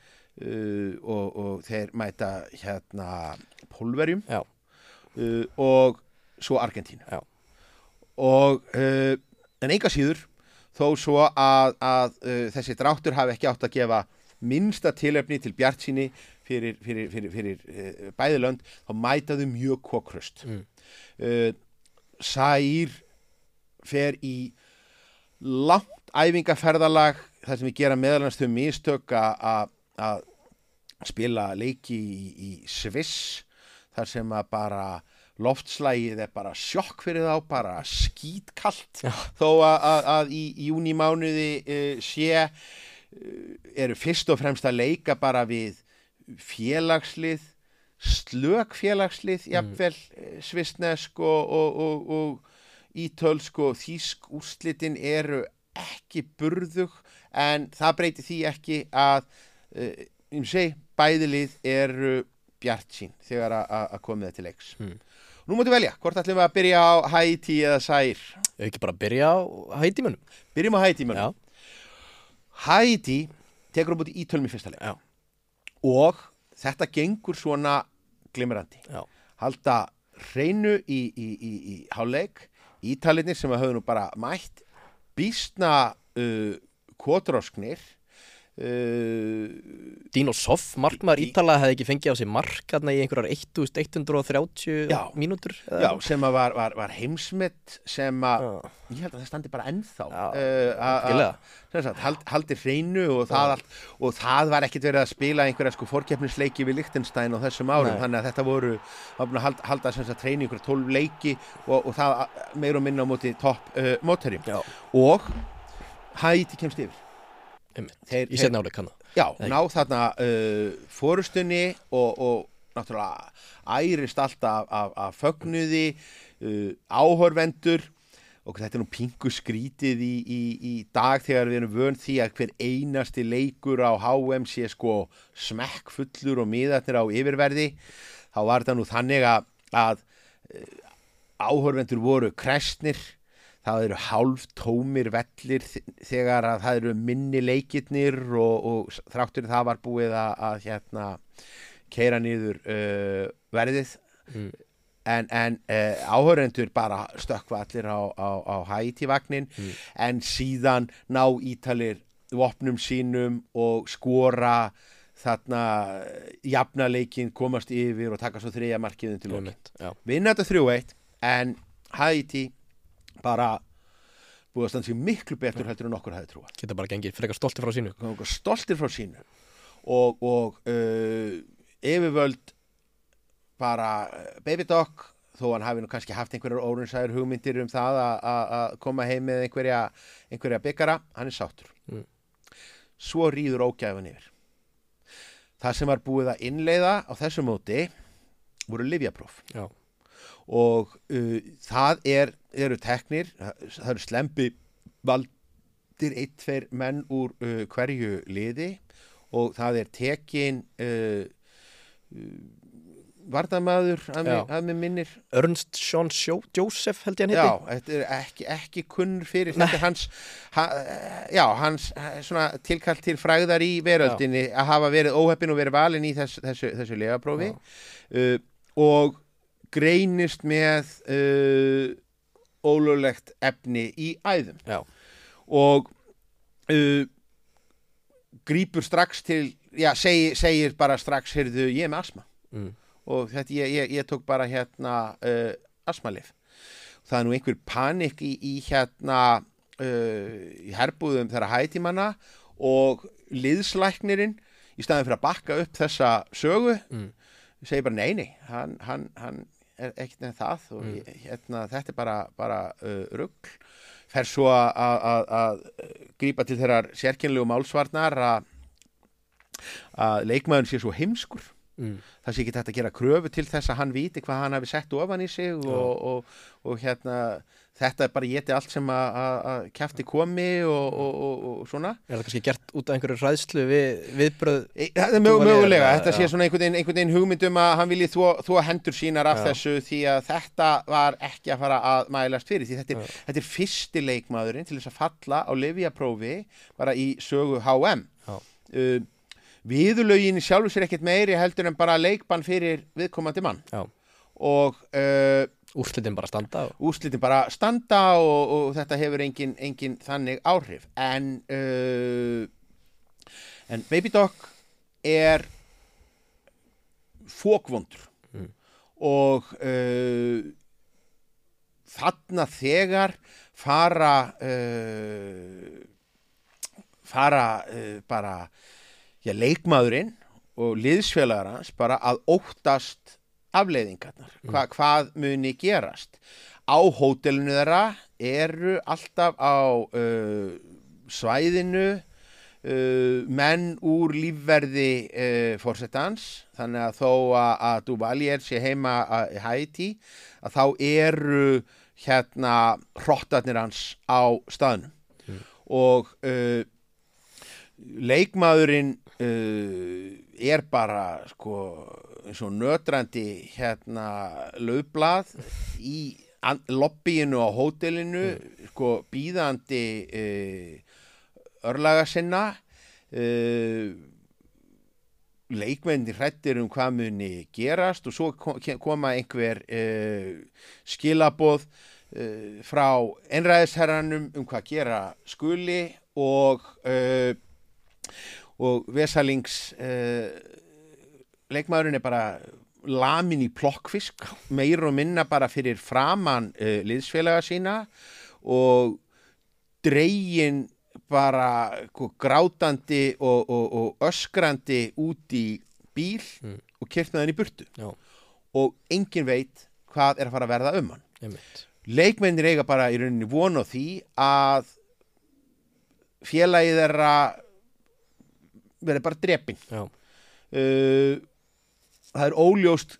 Speaker 2: uh, og, og þeir mæta hérna Pólverjum uh, og svo Argentínu og en enga síður þó svo að, að uh, þessi dráttur hafi ekki átt að gefa minnsta tilefni til bjartsýni fyrir, fyrir, fyrir, fyrir uh, bæði lönd þá mætaðu mjög kokrust
Speaker 1: Mm.
Speaker 2: uh, Sær fer í langt æfingaferðalag þar sem við gera meðalans þau mistök að spila leiki í, í Sviss þar sem að bara loftslægið er bara sjokk fyrir þá, bara skítkallt
Speaker 1: Já.
Speaker 2: þó að, í júni mánuði uh, sé eru fyrst og fremst að leika bara við félagslið slök félagslið jafnvel mm. svistnesk og, og, og, og ítölsk og þýsk úrslitin eru ekki burðug en það breyti því ekki að uh, um seg, bæðilið eru bjart sín þegar að komið það til leiks
Speaker 1: Mm.
Speaker 2: Nú mútu velja, hvort ætlum við að byrja á Haiti eða Sær
Speaker 1: Ef ekki bara byrja á hætímanum
Speaker 2: Byrjum á Haiti mönum Haiti tekur búti ítölum í fyrsta leik.
Speaker 1: Já.
Speaker 2: og þetta gengur svona glimrandi.
Speaker 1: Já.
Speaker 2: halda hreinu í, í, í, í háleik Ítalinir sem að höfðu nú bara mætt býstna uh, kvotrosknir uh,
Speaker 1: Dino Soff, markmaður Ítala hefði ekki fengið á sig mark í einhverjar 1130
Speaker 2: Já.
Speaker 1: mínútur
Speaker 2: já, sem var, var, var heimsmet sem að ég held að það standi bara ennþá. Uh, hald, haldi hreinu og það, allt, og það var ekkit verið að spila einhverja sko fórkeppnisleiki við Lichtenstein á þessum árum,
Speaker 1: Nei.
Speaker 2: þannig að þetta voru að halda, halda sem sagt hreinu einhverja 12 leiki og, og það meir og minna á móti topp uh, mótherjum.
Speaker 1: Já,
Speaker 2: og Haiti kemst yfir
Speaker 1: Í setna áleik hann
Speaker 2: Já, ná þarna uh, fórustunni og, og náttúrulega ærist alltaf af, af fögnuði, uh, áhorvendur og þetta er nú pingu skrítið í, í, í dag þegar við erum vönd því að hver einasti leikur á HM sé sko smekkfullur og miðarnir á yfirverði. Þá var þetta nú þannig að, að uh, áhorvendur voru kresnir það eru hálf tómir vellir þegar að það eru minni leikirnir og, og þráttur það var búið að, að hérna keira niður uh, verðið
Speaker 1: Mm.
Speaker 2: en, en uh, áhörendur bara stökkva allir á, á, á Haiti-vagnin
Speaker 1: Mm.
Speaker 2: en síðan ná ítalir vopnum sínum og skora þarna jafna leikinn komast yfir og taka svo þriðja markiðin til
Speaker 1: já.
Speaker 2: vinna þetta 3-1 en Haiti bara búið að standa sér miklu betur heldur en okkur hefði trúa
Speaker 1: Geta bara gengið frekar stolti frá sínu.
Speaker 2: Stoltir frá sínu. Og, og uh, yfirvöld bara uh, baby dog þó hann hafi nú kannski haft einhverjar órunsæður hugmyndir um það að- koma heim með einhverja, einhverja byggara hann er sáttur.
Speaker 1: Mm.
Speaker 2: svo rýður ógæfan yfir. Það sem var búið að innleiða á þessu móti voru livjapróf og uh, það er, eru teknir, það eru slempi valdir eitt, tveir menn úr uh, hverju liði og það er tekin uh, uh, varnamaður að
Speaker 1: Já.
Speaker 2: að mig minnir.
Speaker 1: Ernst Sjo Joseph held ég hann
Speaker 2: já,
Speaker 1: heiti.
Speaker 2: þetta er ekki, ekki kunnur fyrir þetta er hans ha, já, hans eh, svona tilkall til fræðar í veröldinni að hafa verið óheppin og verið valin í þess, þessu, þessu legaprófi uh, og greinist með uh, ólöglegt efni í æðum
Speaker 1: Já,
Speaker 2: og uh, grípur strax til já, segi, segir bara strax heyrðu, ég er með asma
Speaker 1: mm.
Speaker 2: og þetta, ég, ég, ég tók bara hérna uh, asmalif það er nú einhver panik í, í hérna uh, í herbúðum þeirra hætimanna og liðslæknirinn í staðin fyrir að bakka upp þessa sögu
Speaker 1: Mm.
Speaker 2: segir bara nei, nei hann, hann, hann ekkert nefn það og
Speaker 1: Mm.
Speaker 2: hérna, þetta er bara, bara uh, rugl fer svo að- grípa til þeirrar sérkynlegu málsvarnar að að leikmaðurinn sé svo heimskur
Speaker 1: Mm.
Speaker 2: það sé ekki þetta að gera kröfu til þess að hann viti hvað hann hafi sett ofan í sig og, og, og hérna þetta er bara geti allt sem að- að að kjafti komi og, og, og, og svona.
Speaker 1: Er það kannski gert út af einhverju ræðslu við, viðbröð
Speaker 2: E, það er mjög, mögulega, þetta sé svona einhvern veginn, hugmyndum að hann vilji þvó, þvó hendur sínar af
Speaker 1: Já.
Speaker 2: þessu því að þetta var ekki að fara að mælast fyrir því. Þetta er, þetta er fyrsti leikmaðurinn til þess að falla á Livia-prófi bara í sögu HM uh, viðulögin sjálfur sér ekkert meiri heldur en bara leikbann fyrir viðkomandi mann.
Speaker 1: Já.
Speaker 2: og uh,
Speaker 1: úrslitin bara standa
Speaker 2: úrslitin bara standa og, og þetta hefur engin, engin þannig áhrif en uh, en Baby Dog er fókvondur
Speaker 1: Mm.
Speaker 2: og uh, þarna þegar fara uh, fara uh, bara já, leikmaðurinn og liðsfélagar hans bara að óttast afleiðingarnar, Hva, hvað muni gerast? Á hótelinu þeirra eru alltaf á uh, svæðinu uh, menn úr lífverði uh, fórsetans þannig að þó að, að Duvalier sé heima að- í Haiti að þá eru hérna hrottarnir hans á staðnum. Og uh, leikmaðurinn uh, er bara sko eins og nötrandi hérna lögblað í lobbyinu á hótelinu sko býðandi uh, örlaga sinna uh, leikmenni hrættir um hvað muni gerast og svo ko- koma einhver uh, skilaboð uh, frá einræðisherranum um hvað gera skuli og uh, og Vesalings leikmaðurinn er bara lamin í plokkfisk meir og minna bara fyrir framan uh, liðsfélaga sína og dregin bara sko, grátandi og, og, og öskrandi út í bíl
Speaker 1: Mm.
Speaker 2: og hann í burtu.
Speaker 1: Já,
Speaker 2: og engin veit hvað er að fara að verða um hann. Leikmennir eiga bara í rauninni von á því að félagið þeirra verði bara drepin
Speaker 1: Já,
Speaker 2: uh, það er óljóst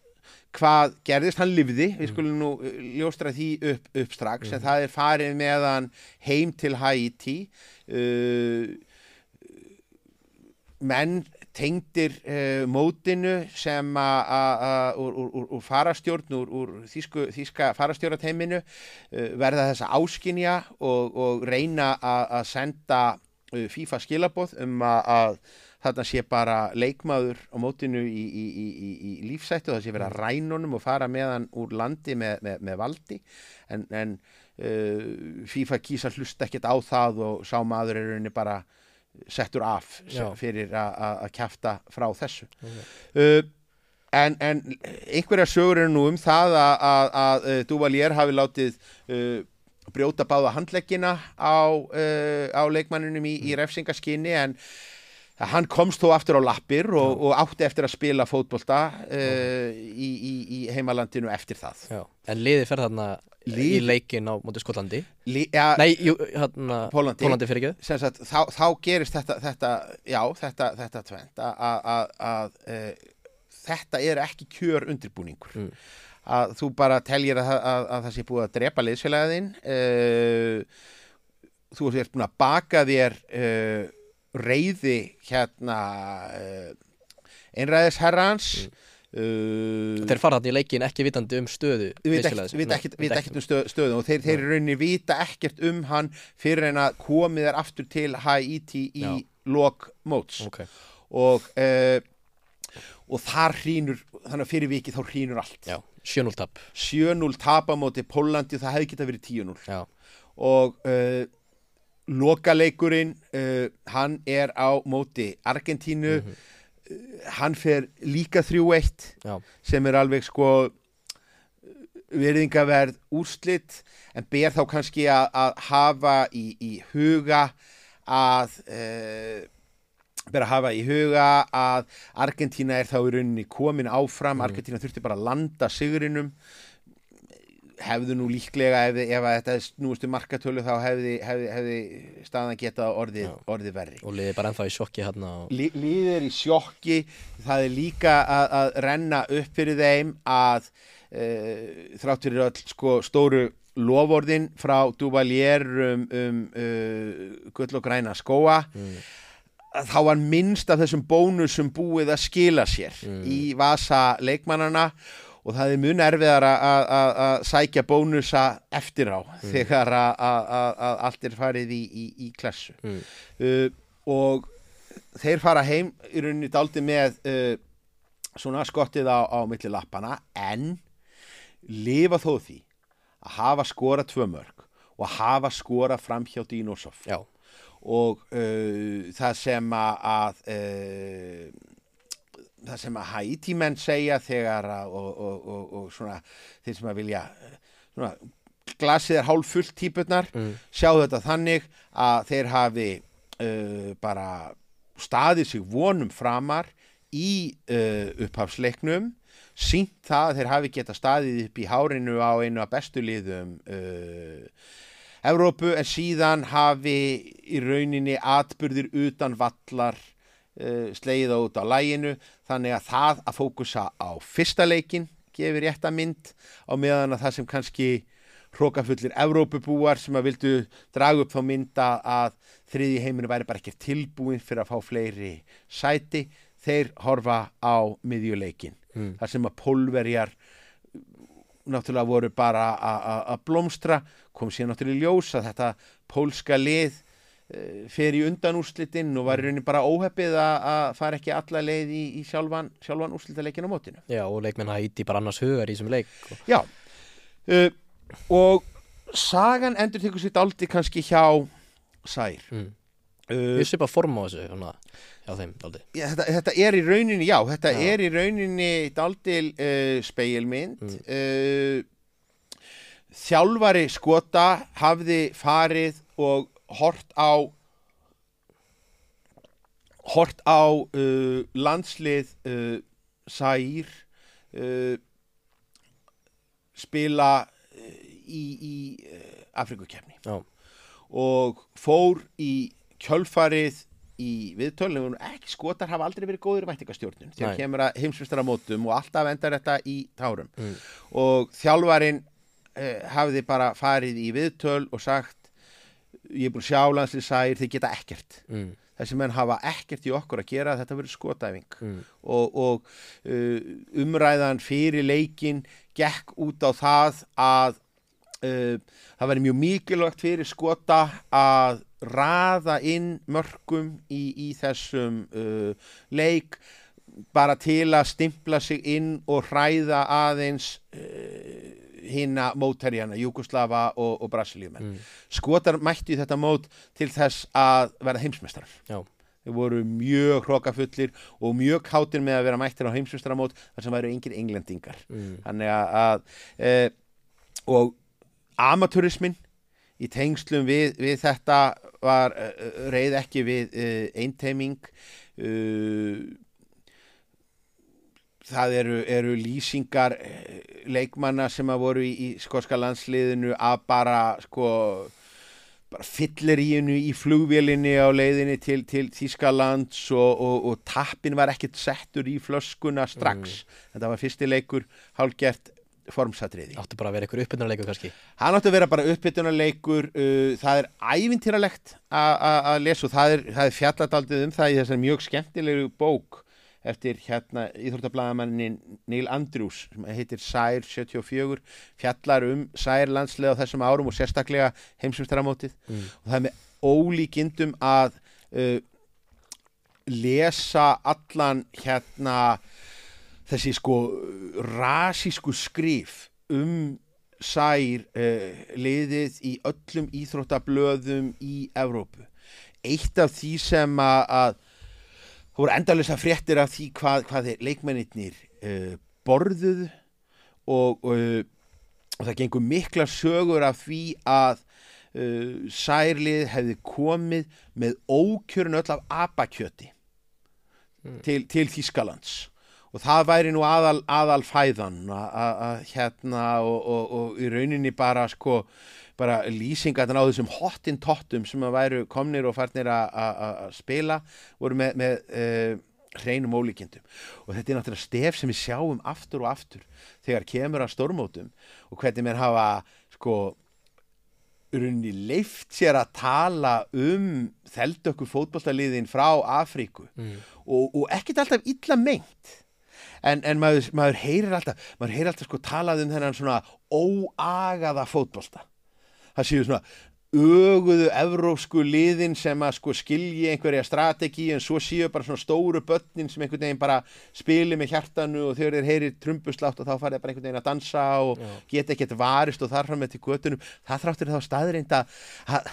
Speaker 2: hvað gerðist, hann lifði. Við skulum nú uh, ljóstra því upp, upp strax en það er farið með hann heim til Haiti uh, menn tengdir uh, mótinu sem að- úr, farastjórn úr, úr þýsku, þýska farastjórnateiminu uh, verða þessa áskinja og, og reyna að senda FIFA skilaboð um að þarna sé bara leikmaður á mótinu í, í, í, í, í lífsættu það sé vera rænunum og fara með hann úr landi með, með, með valdi. En, en uh, FIFA kýsa hlusta ekkert á það og sá maður er rauninni bara settur af
Speaker 1: Já.
Speaker 2: fyrir að- kjafta frá þessu. Uh, en, en einhverja sögur eru nú um það að, uh, Duvalier hafi látið uh, brjóta báða handleggina á, uh, á leikmanninum í, í refsingaskinni en hann komst þó aftur á lappir og, og átti eftir að spila fótbolta uh, í, í, í heimalandinu eftir það
Speaker 1: já. En liðið fer þarna í
Speaker 2: Lið-
Speaker 1: leikin á móti Skotlandi.
Speaker 2: Ja,
Speaker 1: Nei, jú, hérna,
Speaker 2: Pólandi.
Speaker 1: Pólandi fyrir ekki.
Speaker 2: þá, þá gerist þetta, þetta já, þetta, þetta tvent að, uh, þetta er ekki kjör undirbúningur
Speaker 1: Mm.
Speaker 2: að þú bara teljir að, að, að það sé búið að drepa liðsfélagin uh, þú ert búin að baka þér uh, reyði hérna uh, einræðisherrans uh,
Speaker 1: Þeir fara þarna í leikin ekki vitandi um stöðu.
Speaker 2: Við veit ekkert, ekkert um stöð, stöðum og þeir, þeir í rauninni vita ekkert um hann fyrir en að komið er aftur til Haiti í
Speaker 1: Já.
Speaker 2: lok móts
Speaker 1: Ok,
Speaker 2: og, uh, og þar hrínur, þannig að fyrir vikið þá hrínur allt.
Speaker 1: já, 7-0 tap.
Speaker 2: 7-0 tapamóti Pólandi það hefði getað verið 10-0
Speaker 1: Já,
Speaker 2: og uh, lokaleikurinn, uh, hann er á móti Argentínu,
Speaker 1: Mhm.
Speaker 2: uh, hann fer líka 3-1
Speaker 1: já,
Speaker 2: sem er alveg sko virðingaverð úrslit en ber þá kannski að, að hafa í, í huga að uh, ber að hafa í huga að Argentína er þá í rauninni komin áfram, Argentína þurfti bara að landa sigrinum hefðu nú líklega ef, ef þetta snúist um markatölu þá hefði, hefði, hefði staðan geta orðið,
Speaker 1: Já.
Speaker 2: orðið verri
Speaker 1: og liðið bara ennþá í sjokki hérna og...
Speaker 2: Lí- Líðið er í sjokki, það er líka að, að renna upp fyrir þeim að uh, þrátt fyrir öll sko, stóru lofórðin frá Duvalier um, um uh, gull og græna skóa
Speaker 1: Mm.
Speaker 2: að þá var minnst af þessum bónusum búið að skila sér
Speaker 1: Mm.
Speaker 2: í vasa leikmannana og það er mun erfiðar að- að að- að sækja bónusa eftir á þegar að- að að- að allt er farið í, í, í klassu
Speaker 1: Mm.
Speaker 2: uh, og þeir fara heim í rauninni daldi með uh, svona skottið á, á milli lappana en lifa þó því að hafa skora tvö mörg og hafa skora fram hjá Dínosov og uh, það sem að, að uh, það sem að hætímenn segja þegar að og, og, og, og svona þeir sem að vilja svona, glasið er hálf fullt típurnar
Speaker 1: mm.
Speaker 2: sjá þetta þannig að þeir hafi uh, bara staðið sig vonum framar í uh, upphafsleiknum sínt það að þeir hafi geta staðið upp í hárinu á einu af bestu liðum uh, Evrópu en síðan hafi í rauninni atburðir utan vallar slegið á út á læginu þannig að það að fókusa á fyrsta leikin gefur rétta mynd á meðan að það sem kannski hrókafullir Evrópubúar sem að vildu draga upp þá mynda að þriði heiminu væri bara ekki tilbúin fyrir að fá fleiri sæti þeir horfa á miðjuleikin
Speaker 1: Mm.
Speaker 2: þar sem að pólverjar náttúrulega voru bara að blómstra kom síðan náttúrulega í ljós að þetta pólska lið fer í undan úrslitin og var í rauninni bara óheppið að fara ekki alla leið í, í sjálfan, sjálfan úrslitaleikin á mótinu
Speaker 1: Já, og leikmenn hætti bara annars hugar í þessum leik og,
Speaker 2: Já, uh, og sagan endur tekur sér daldi kannski hjá Sær
Speaker 1: mm.
Speaker 2: uh,
Speaker 1: Við séum bara form á þessu svona, Já, þeim, aldrei
Speaker 2: Já, þetta, þetta er í rauninni, já, þetta
Speaker 1: Já.
Speaker 2: er í rauninni daldil uh, speilmynd.
Speaker 1: Mm.
Speaker 2: Þjálfari skota hafði farið og hort á hort á uh, landslið uh, Sær uh, spila uh, í, í uh, Afrikukefni
Speaker 1: Já,
Speaker 2: og fór í kjölfarið í viðtölunum ekki skotar hafa aldrei verið góður í væntingastjórnun þegar kemur að heimsmyndstaramótum og alltaf endar þetta í tárum.
Speaker 1: Mm.
Speaker 2: og þjálfarin eh, hafði bara farið í viðtöl og sagt ég er búin að sjá landslið sæir þið geta ekkert
Speaker 1: mm.
Speaker 2: þessi menn hafa ekkert í okkur að gera þetta verður skotæfing
Speaker 1: Mm.
Speaker 2: og, og uh, umræðan fyrir leikin gekk út á það að uh, það væri mjög mikilvægt fyrir skota að raða inn mörgum í, í þessum uh, leik bara til að stimpla sig inn og hræða aðeins hinna mótherjana, Júkoslava og, og Brasilíumenn.
Speaker 1: Mm.
Speaker 2: Skotar mættu í þetta mót til þess að verða heimsmestrar.
Speaker 1: Já,
Speaker 2: Þeir voru mjög hrókafullir og mjög kátir með að vera mættir á heimsmestramót þar sem væru engir englendingar.
Speaker 1: mm.
Speaker 2: Þannig að, að e, og amaturismin í tengslum við, við þetta var e, reið ekki við e, einteiming e, það eru, eru lýsingar e, leikmanna sem að voru í, í skoska landsliðinu að bara sko bara fylliríinu í flugvélinni á leiðinni til, til Þískalands og, og, og tappin var ekkert settur í flöskuna strax. Þetta var fyrsti leikur hálgert formsatriði.
Speaker 1: áttu bara að vera ykkur uppbytunarleikur kannski?
Speaker 2: Hann átti að vera bara uppbytunarleikur uh, það er ævintýralegt að lesa og það er, það er fjalladaldið um það í þessar mjög skemmtilegu bók eftir hérna íþróttablaðamannin Neil Andrews sem heitir Sær 74 fjallar um Sær landslega á þessum árum og sérstaklega heimsumstæramótið
Speaker 1: mm.
Speaker 2: og það er með ólíkindum að uh, lesa allan hérna þessi sko rasísku skrif um sær uh, liðið í öllum íþróttablöðum í Evrópu. Eitt af því sem að, að það voru endalisa fréttir af því hvað, hvað þeir leikmennirnir uh, borðuðu og, og, og það gengur mikla sögur af því að uh, særlið hefði komið með ókjörun öll af abakjöti til, til Þískalands og það væri nú aðal, aðal fæðan að hérna og, og, og í rauninni bara sko bara lýsingarna á þessum hottin tottum sem að væru komnir og farnir að- spila voru með, með uh, hreinum ólíkindum. Og þetta er náttúrulega stef sem við sjáum aftur og aftur þegar kemur að stormótum og hvernig menn hafa sko runni leift sér að tala um þeldökkur fótballtaliðin frá Afríku.
Speaker 1: Mm.
Speaker 2: og, og ekkert alltaf illa meint. En, en maður, maður heyrir alltaf maður heyrir alltaf sko talað um þennan svona óagaða fótbolta það séu svona öguðu evrópsku liðin sem að sko skilji einhverja strategi en svo séu bara svona stóru börnin sem einhvern veginn bara spili með hjartanu og þegar þeir heyrir trumbuslátt og þá farið bara einhvern veginn að dansa og
Speaker 1: Já.
Speaker 2: geta ekkert varist og þar fram með til götunum það þráttur þá staðreind að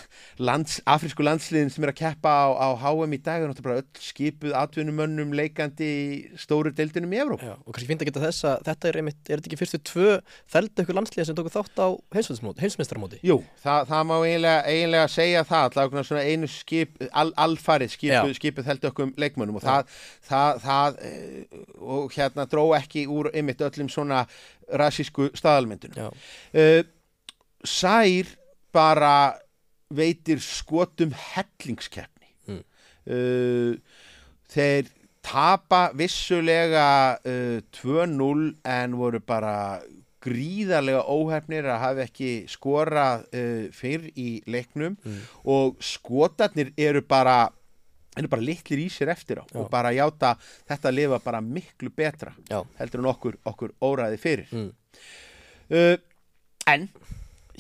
Speaker 2: lands, afrísku landsliðin sem er að keppa á, á HM í dag er náttúrulega bara öll skipuð atvinnumönnum leikandi í stóru deildinum í Evróp
Speaker 1: Já, og kannski finnst að geta þess að þetta er einmitt, er þetta ekki fyrstu tvö þeldu ykkur landslíða sem tóku þátt á heimsmyndstarmóti?
Speaker 2: Eiginlega, eiginlega segja það allavega svona einu skip al, alfarið skipu,
Speaker 1: Já.
Speaker 2: skipu þeldökkum leikmönnum og það, það, það eh, og hérna dró ekki úr ymitt öllum svona rasísku staðalmyndunum uh, Sær bara veitir skotum hellingskeppni
Speaker 1: Mm.
Speaker 2: uh, þeir tapa vissulega uh, 2-0 en voru bara gríðarlega óhefnir að hafa ekki skorað uh, fyrr í leiknum
Speaker 1: Mm.
Speaker 2: og skotarnir eru bara eru bara litlir í sér eftir á
Speaker 1: Já.
Speaker 2: og bara játa þetta lifa bara miklu betra
Speaker 1: Já.
Speaker 2: heldur en okkur, okkur óræði fyrir
Speaker 1: Mm.
Speaker 2: uh, en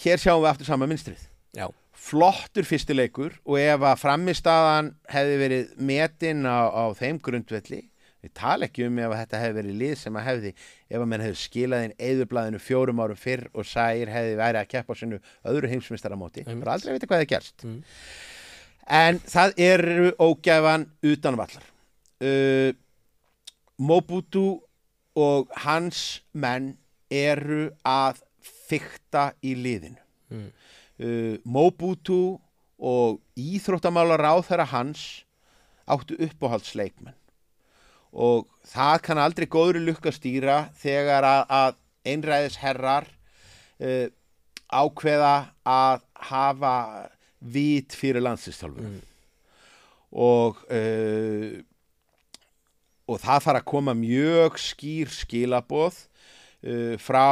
Speaker 2: hér sjáum við aftur sama minstrið
Speaker 1: Já.
Speaker 2: flottur fyrsti leikur og ef að framistaðan hefði verið metin á, á þeim grundvelli við tala ekki um ef þetta hefði verið lið sem að hefði, ef að menn hefði skilað inn eðurblæðinu fjórum árum fyrr og sæir hefði verið að keppa á sinu öðru heimsmyndstaramóti,
Speaker 1: Einmitt.
Speaker 2: bara aldrei að vita hvað það gerst
Speaker 1: Mm.
Speaker 2: en það eru ógæfan utanvallar uh, Mobutu og hans menn eru að fykta í liðinu
Speaker 1: Mm.
Speaker 2: uh, Mobutu og íþróttamálar á þeirra hans áttu uppáhaldsleikmenn og það kann aldrei góðri lukka stýra þegar að, að einræðisherrar uh, ákveða að hafa vit fyrir landslistálfur
Speaker 1: Mm.
Speaker 2: og uh, og það fara að koma mjög skýr skilaboð uh, frá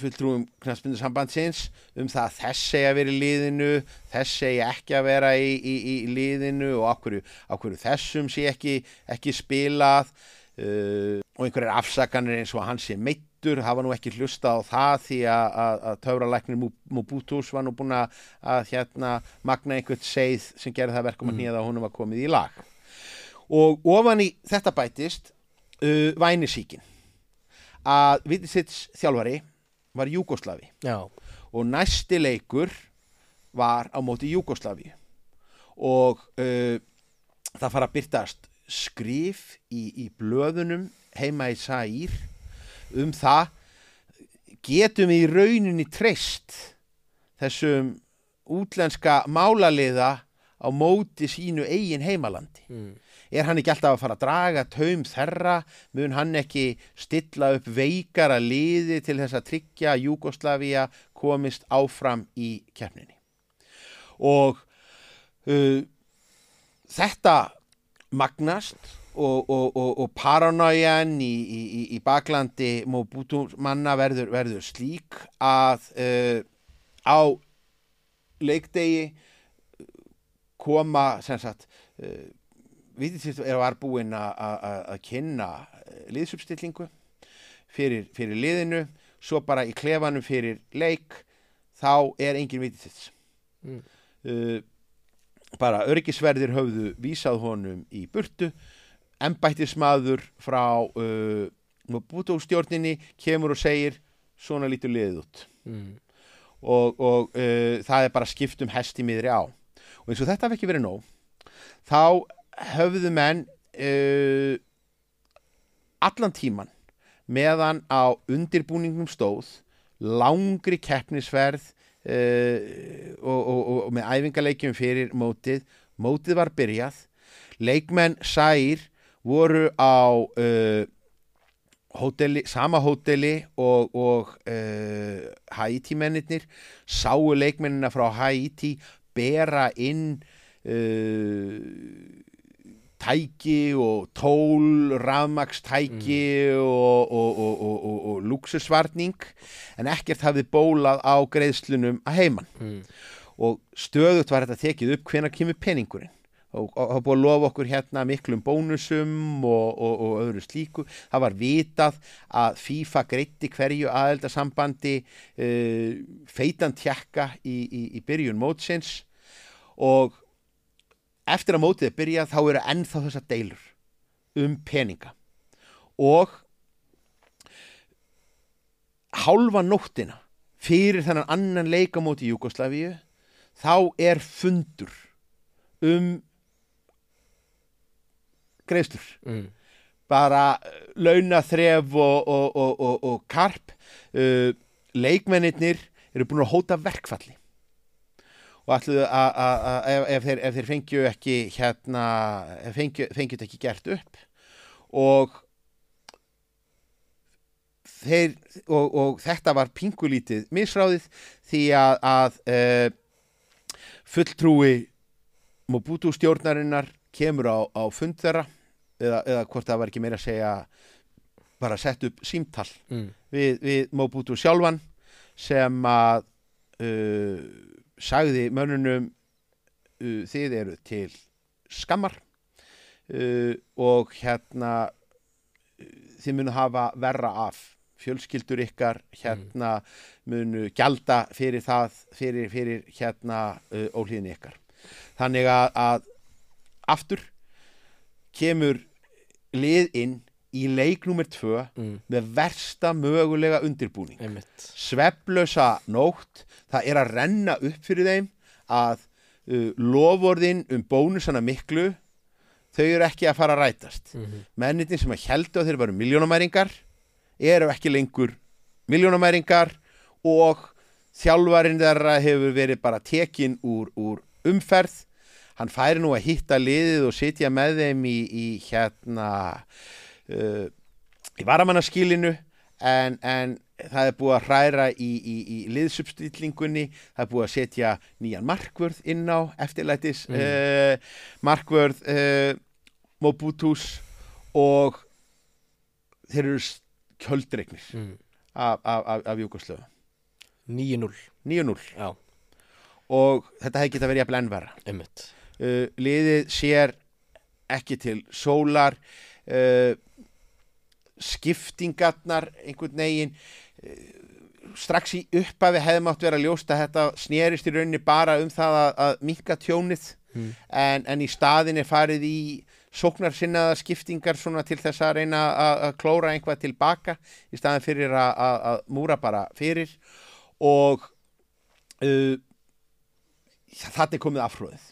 Speaker 2: fulltrúum knaspindusambandsins um það að þess segja að vera í liðinu þess segja ekki að vera í, í, í liðinu og okkur, okkur þessum sé ekki, ekki spilað. Uh, og einhverjar afsakanir eins og að hann sé meittur hafa nú ekki hlusta á það því að, að, að töfralæknir Mobutus var nú búin að, að hérna magna einhvert seið sem gerði það verkum að nýja það honum var komið í lag. Og ofan í þetta bætist uh, vænisíkin að Vitisits þjálfari var Júgoslavi og næsti leikur var á móti Júgoslavi og uh, það fara að byrtast skrif í, í blöðunum heima í Sær um það getum við í rauninni treyst þessum útlenska málaliða á móti sínu eigin heimalandi?
Speaker 1: Mm.
Speaker 2: Er hann ekki alltaf að fara að draga taum þerra, mun hann ekki stilla upp veikara liði til þess að tryggja að Júgoslavía komist áfram í keppninni? Og uh, þetta magnast og, og, og, og paranoian í, í, í- baklandi manna verður, verður slík að uh, á leikdegi koma sem sagt uh, er var búinn að- kynna eh, liðsupstillingu fyrir, fyrir liðinu svo bara í klefanum fyrir leik þá er engin sér
Speaker 1: Mm.
Speaker 2: uh, bara örgisverðir höfðu vísað honum í burtu embættismadur frá uh, bútókstjórninni kemur og segir svona lítur liðið út
Speaker 1: Mm.
Speaker 2: og, og uh, það er bara skipt um hesti miðri á og eins og þetta hef ekki verið nóg þá höfðu menn uh, allan tíman meðan á undirbúningum stóð langri keppnisverð uh, og, og, og, og með æfingaleikjum fyrir mótið. Mótið var byrjað. Leikmenn sær voru á uh, hóteli, sama hóteli og, uh, Haiti mennirnir. Sáu leikmennina frá Haiti bera inn uh, tæki og tól, rafmakstæki og, og, og, og, og, og luxusvarning en ekkert hafði bólað á greiðslunum að heiman.
Speaker 1: Mm.
Speaker 2: og stöðut var þetta tekið upp hvenær kemur peningurinn? Og það búið að lofa okkur hérna miklum bónusum og, og, og öðru slíku. Það var vitað að FIFA greitti hverju aðeldasambandi uh, feitan tjekka í, í, í byrjun mótsins og eftir að mótið er byrjað þá eru ennþá þessar deilur um peninga. Og hálfa nóttina fyrir þennan annan leikamóti í Júgoslavíu þá er fundur um greiðslur.
Speaker 1: Mm.
Speaker 2: bara uh, launaþref og, og, og, og, og karp. Uh, leikmennirnir eru búin að hóta verkfalli og ætluðu að ef, ef, þeir, ef þeir fengju ekki hérna, fengju, fengju þetta ekki gert upp og þeir, og, og þetta var pingulítið misráðið því að, að uh, fulltrúi Mobutu stjórnarinnar kemur á, á fund þeirra eða, eða hvort það var ekki meira að segja bara sett upp símtal
Speaker 1: mm.
Speaker 2: við, við Mobutu sjálfan sem að uh, sagði mönnunum uh, þið eru til skammar uh, og hérna þið munu hafa verra af. Fjölskyldur ykkar hérna munu gjalda fyrir það fyrir, fyrir hérna uh, ólíðin ykkar. Þannig að, að aftur kemur lið inn í leik nummer tvö
Speaker 1: Mm.
Speaker 2: með versta mögulega undirbúning
Speaker 1: Einmitt.
Speaker 2: sveflösa nótt það er að renna upp fyrir þeim að uh, lovorðin um bónusana miklu þau eru ekki að fara að rætast
Speaker 1: Mm
Speaker 2: mennitin sem að heldu að þeir varu miljónamæringar eru ekki lengur miljónamæringar og þjálfarinn þeirra hefur verið bara tekin úr, úr umferð hann færi nú að hitta liðið og sitja með þeim í, í hérna uh, í varamannaskilinu en, en það er búið að hræra í, í, í liðsubstillingunni það er búið að setja nýjan markvörð inn á eftirlætis
Speaker 1: Mm.
Speaker 2: uh, markvörð uh, Mobutus og þeir eru kjöldregnir
Speaker 1: Mm.
Speaker 2: af, af, af, af Júkoslöfu
Speaker 1: 9-0
Speaker 2: 9-0
Speaker 1: Já,
Speaker 2: og þetta hefði getað verið að
Speaker 1: einmitt.
Speaker 2: Uh, liðið sér ekki til sólar uh, skiptingarnar einhvern veginn uh, strax í upphafi hefði mátt vera ljóst að þetta snerist í rauninni bara um það að, að minka tjónið
Speaker 1: Mm.
Speaker 2: en, en í staðin er farið í sóknarsinnaða skiptingar svona til þess að reyna að, að klóra einhvað tilbaka í staðin fyrir að múra bara fyrir og uh, þannig komið afhróðið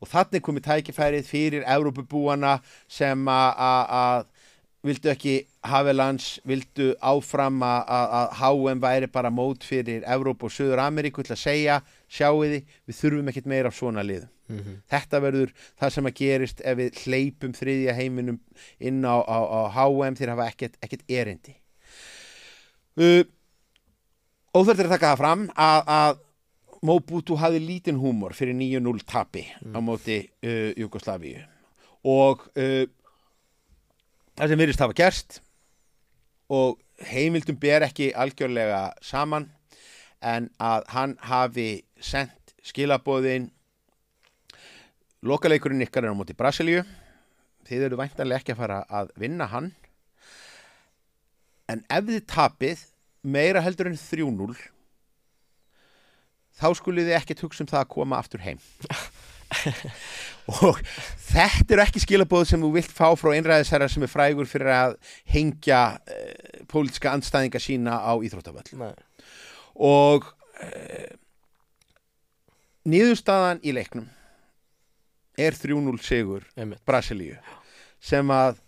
Speaker 2: og þannig komið tækifærið fyrir Evrópubúana sem að- vildu ekki Havelans, vildu áfram að- HM væri bara mót fyrir Evrópu og Suður Ameríku til að segja, sjáuði, við þurfum ekkert meira af svona liðum.
Speaker 1: mm
Speaker 2: Þetta verður það sem að gerist ef við hleypum þriðja heiminum inn á, á, á HM þeir hafa ekkert, ekkert erindi. Uh, Óþörð er að taka það fram að, að Mobutu hafði lítinn húmor fyrir 9-0 tapi á móti uh, Jugoslavíu og uh, það sem virðist hafa gerst og heimildum ber ekki algjörlega saman en að hann hafi sendt skilabóðin lokaleikurinn ykkar er á móti Brasilíu. Þið eru væntanlega ekki að fara að vinna hann. En ef þið tapið meira heldur en 3-0 þá skulið þið ekkert hugsa um það að koma aftur heim. Og þetta eru ekki skilabóð sem þú vilt fá frá einræðisherra sem er frægur fyrir að hengja uh, pólitska andstæðinga sína á íþróttavöll og uh, niðurstaðan í leiknum er 3-0 sigur Brasilíu sem að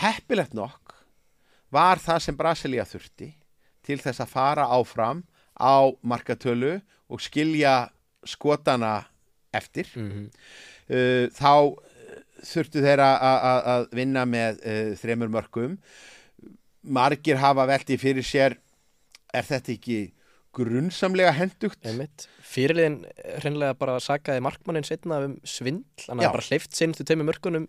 Speaker 2: heppilegt nokk var það sem Brasilía þurfti til þess að fara áfram á markatölu og skilja skotana eftir.
Speaker 1: Mm
Speaker 2: uh, þá þurftu þeirra að- vinna með uh, þremur mörgum margir hafa velti fyrir sér er þetta ekki grunnsamlega hendugt
Speaker 1: Fyrirliðin hreinlega bara sakaði markmannin setna um svindl. Hann hafði bara hleyft sinnstu tveimur mörkunum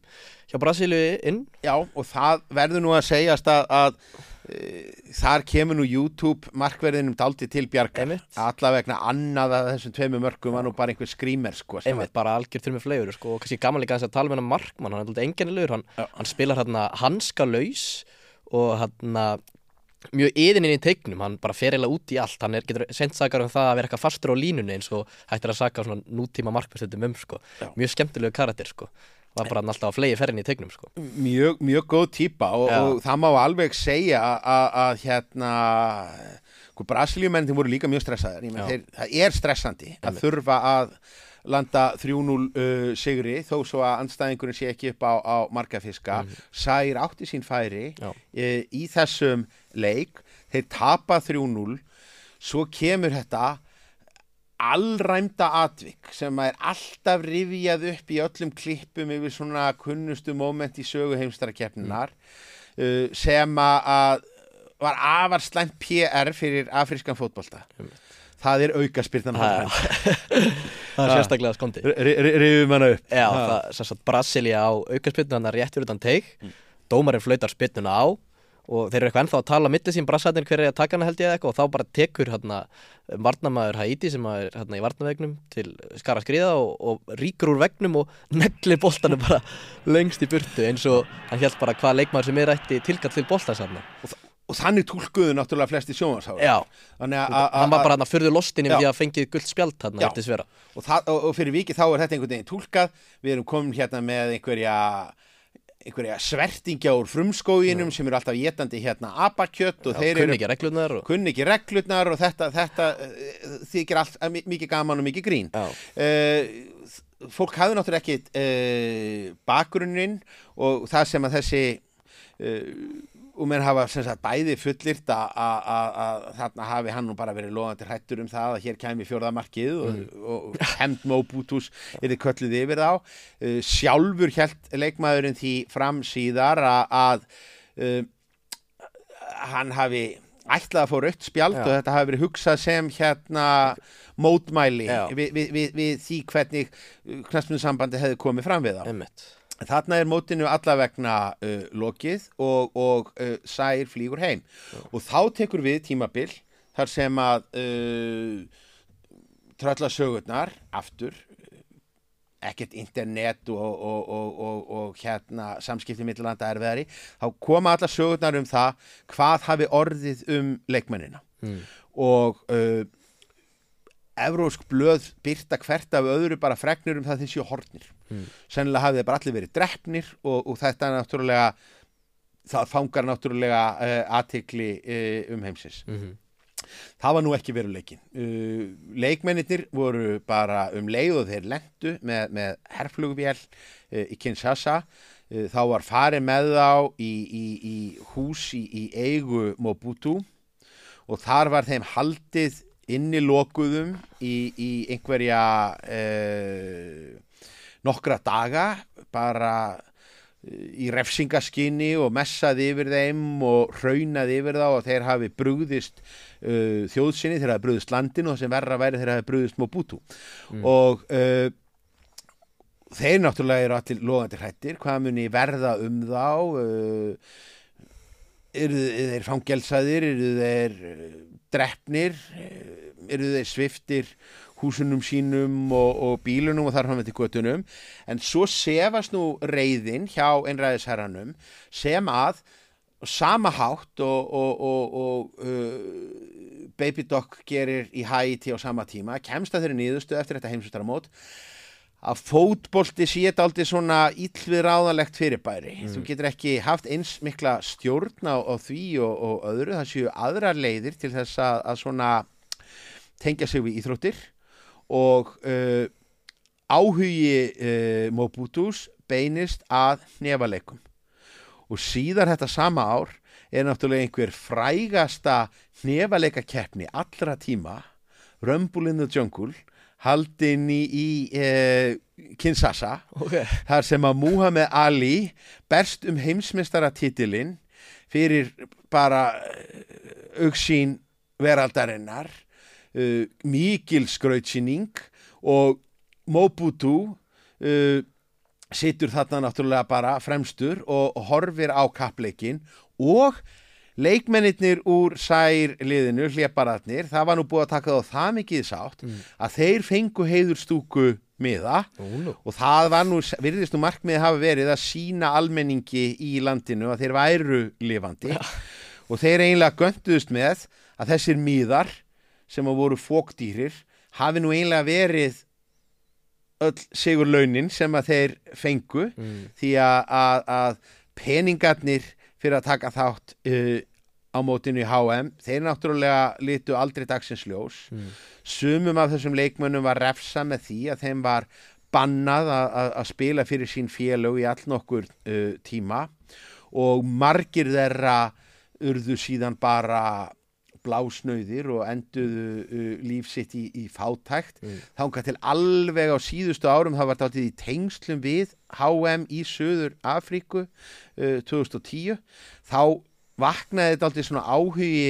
Speaker 1: hjá Brasilíu inn.
Speaker 2: Já, og það verður nú að segjast að, að þar kemur nú YouTube markverðinum daldi til bjargar. Allavegna annað að þessum tveimu mörgum var nú bara einhver skrýmer sko
Speaker 1: Einmitt, bara algjör þurr með flegur sko, og kannski gaman líka aðeins að tala með hann markmann hann er alltaf enginnilegur, hann, hann spilar hérna hanska laus og hann mjög yðin inn í teiknum, hann bara fer eiginlega út í allt hann er, getur sent sakar um það að vera eitthvað fastur á línunni eins og hættir að saka svona nútíma markmannstöndum um sko,
Speaker 2: Já.
Speaker 1: mjög skemmtilegu karakter sko, var bara alltaf að flegi ferðin í teiknum sko.
Speaker 2: mjög, mjög góð típa og, og það má alveg segja að, hérna sko, Brasilíumenn þeim voru líka mjög
Speaker 1: Já.
Speaker 2: þeir, það er stressandi að þurfa að landa 3-0 uh, sigri þó svo að anstæðingurinn sé ekki upp á, á markafiska. Sær átti sín færi e, í þessum leik. Þeir tapa 3-0 svo kemur þetta allræmda atvik sem er alltaf rifjað upp í öllum klippum yfir svona kunnustu moment í sögu heimstarakeppninar uh, sem að- var afar slæmt PR fyrir afrískan fótbolta. Það er aukaspyrnan (laughs)
Speaker 1: það er sérstaklega skondið.
Speaker 2: Rifum hana upp.
Speaker 1: Já, það, Brasilia á aukarspyrnu hann er rétt fyrir utan teig
Speaker 2: Mm.
Speaker 1: dómarinn flautar spyrnuna á og þeir eru eitthvað ennþá að tala á milli sín brasarnir hver er að taka hana held ég eða eitthvað og þá bara tekur hérna varnamæður Haiti sem er hérna í varnavegnum til skara skriða og, og ríkur úr vegnum og (laughs) neglir boltanum bara lengst í burtu eins og hann held bara hvað leikmaður sem er ætti tilkall til boltans hann
Speaker 2: og þannig tólkuðu náttúrulega flesti sjónvarsáður
Speaker 1: Já, hann var bara hann að fyrðu lostin yfir því að fengið gullt spjald hann
Speaker 2: Já.
Speaker 1: eftir svera
Speaker 2: og, og, og fyrir vikið þá er þetta einhvern veginn tólkað við erum komin hérna með einhverja einhverja svertingja úr frumskóginum sem eru alltaf getandi hérna apakjött og þeir
Speaker 1: kunni
Speaker 2: eru
Speaker 1: ekki og...
Speaker 2: kunni ekki reglurnar og þetta, þetta uh, þykir allt mi- mikið gaman og mikið grín. Uh, fólk hafði náttúrulega ekki uh, bakgrunnin og það sem að þessi uh, og menn hafa sem sagt bæði fullirt að- þarna hafi hann nú bara verið loðandi hrættur um það að hér kæmi fjórðamarkið og, og hemd Móbútus er þið kölluð yfir þá uh, sjálfur hjælt leikmaðurinn því fram síðar að, uh, hann hafi ætlað að fá rautt spjald
Speaker 1: Já.
Speaker 2: og þetta hafi verið hugsað sem hérna mótmæli við, við, við, við því hvernig knastminsambandi hefði komið fram við þá.
Speaker 1: einmitt
Speaker 2: Þarna er mótinu allavegna uh, lokið og, og uh, sær flýgur heim. Og þá tekur við tímabil þar sem að uh, tröllasögurnar aftur uh, ekkert internet og, og, og, og, og hérna samskipti millanda erfiðari þá koma allar sögurnar um það hvað hafi orðið um leikmennina.
Speaker 1: Mm.
Speaker 2: og uh, evrósk blöð byrta hvert af öðru bara fregnir um það séu hornir
Speaker 1: Mm.
Speaker 2: sennilega hafið þeir bara allir verið drefnir og, og þetta er náttúrulega það fangar náttúrulega uh, aðtikli uh, um heimsins.
Speaker 1: Mm
Speaker 2: það var nú ekki veruleikin uh, leikmennir voru bara um leið og þeir lendu með, með herflugvél uh, í Kinshasa. Þá var farið með þá í, í, í hús í, í eigu Mobutu og þar var þeim haldið inni lokuðum í, í einhverja uh, nokkra daga bara eh, í refsingaskinni og messaði yfir þeim og raunaði yfir þá og þeir hafi brugðist uh, þjóðsynni, þeir hafi brugðist landinu og sem verra væri þeir hafi brugðist Mobutu. Og uh, þeir náttúrulega eru allir loðandi hrættir, hvað muni verða um þá uh, eru þeir fangelsaðir? Eru þeir uh, drefnir uh, eru þeir sviftir húsunum sínum og, og bílunum og þar fram til göttunum en svo sefast nú reyðin hjá einræðisherranum sem að sama hátt og, og, og, uh, Baby Doc gerir í Haiti á sama tíma kemst að þeirri nýðustu eftir þetta heimsustaramót að fótbolti sé þetta aldrei svona illvið ráðalegt fyrirbæri. Þú getur ekki haft eins mikla stjórn á, á því og, og öðru. Það séu aðrar leiðir til þess að, að svona tengja sig við íþróttir og uh, áhugi uh, Mobutus beinist að nefaleikum. Og síðar þetta sama ár er náttúrulega einhver frægasta nefaleikakeppni allra tíma, Rumble in the Jungle, haldin í, í uh, Kinshasa,
Speaker 1: Ok.
Speaker 2: þar sem að Muhammed Ali berst um heimsmeistaratitilinn fyrir bara uh, auksín veraldarinnar, uh, mikil skrautsýning og Mobutu uh, situr þarna náttúrulega bara fremstur og horfir á kappleikin og leikmennirnir úr sær liðinu, hlépararnir, það var nú búið að taka þá það mikið sátt að þeir fengu heiðurstúku miða
Speaker 1: nú.
Speaker 2: og það var nú, virðist nú markmiði hafa verið að sína almenningi í landinu að þeir væru lifandi. Og þeir eiginlega gönduðust með að þessir miðar sem að voru fókdýrir hafi nú eiginlega verið öll sigur launin sem að þeir fengu
Speaker 1: mm.
Speaker 2: því að, að, að peningarnir fyrir að taka þátt uh, á mótinu í HM þeir náttúrulega litu aldrei dagsins ljós.
Speaker 1: Mm.
Speaker 2: sumum af þessum leikmönnum var refsa með því að þeim var bannað að, spila fyrir sín félög í all nokkur uh, tíma. Og margir þeirra urðu síðan bara blásnauðir og enduðu uh, líf sitt í, í fátækt.
Speaker 1: Mm.
Speaker 2: þangað til alveg á síðustu árum það var dálítið í tengslum við HM í Suður Afríku uh, 2010 þá vaknaði þetta aldrei svona áhugi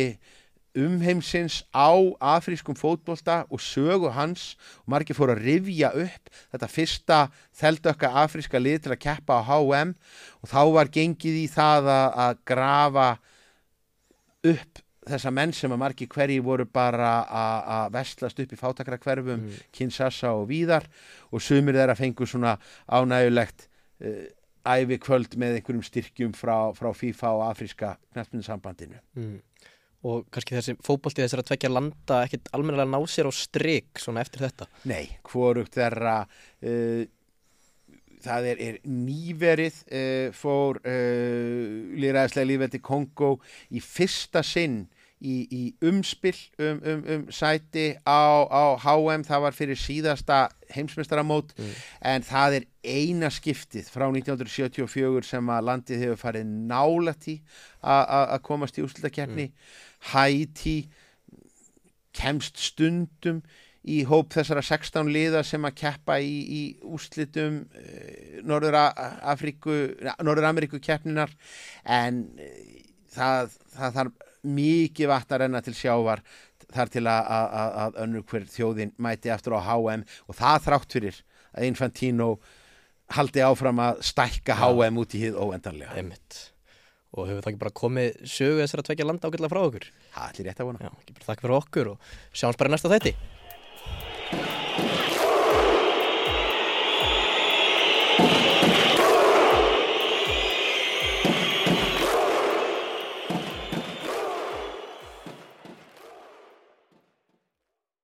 Speaker 2: umheimsins á afrískum fótbolta og sögu hans. Og margir fóru að rifja upp þetta fyrsta þeldökka afríska lið til að keppa á HM og þá var gengið í það að, að grafa upp þessa menn sem að margir hverji voru bara að vestlast upp í fátakra hverfum
Speaker 1: Mm.
Speaker 2: Kinshasa og víðar og sumir þeirra fengu svona ánægulegt uh, ævi kvöld með einhverjum styrkjum frá, frá FIFA og afríska knæstmyndsambandinu.
Speaker 1: Mm. Og kannski þessi fótbolti þessar að tvekja landa ekkit almennilega ná sér á strik svona eftir þetta.
Speaker 2: Nei, hvorugt þeirra uh, það er, er nýverið uh, fór uh, líðræðislega lífveldi Kongo í fyrsta sinn í, í umspill um, um, um sæti á, á HM, það var fyrir síðasta heimsmeistaramót.
Speaker 1: Mm.
Speaker 2: en það er eina skiptið frá 1974 sem að landið hefur farið a- að komast í úrslutakeppni Haiti kemst stundum í hóp þessara 16 liða sem að keppa í, í úrslitum uh, Norður-Afríku Norður-Ameríku keppninar en uh, það, það þarf mikið vatn að renna til sjávar þar til að, að, að, að önnur hver þjóðin mæti aftur á HM og það þrátt fyrir að Infantino haldi áfram að stækka. HM út í hið óendanlega.
Speaker 1: Einmitt. Og hefur það ekki bara komið sögu þessar að tvekja landa ágætlega frá okkur?
Speaker 2: Það er allir rétt að vona.
Speaker 1: Já, þakka fyrir okkur og sjáumst bara næsta þætti.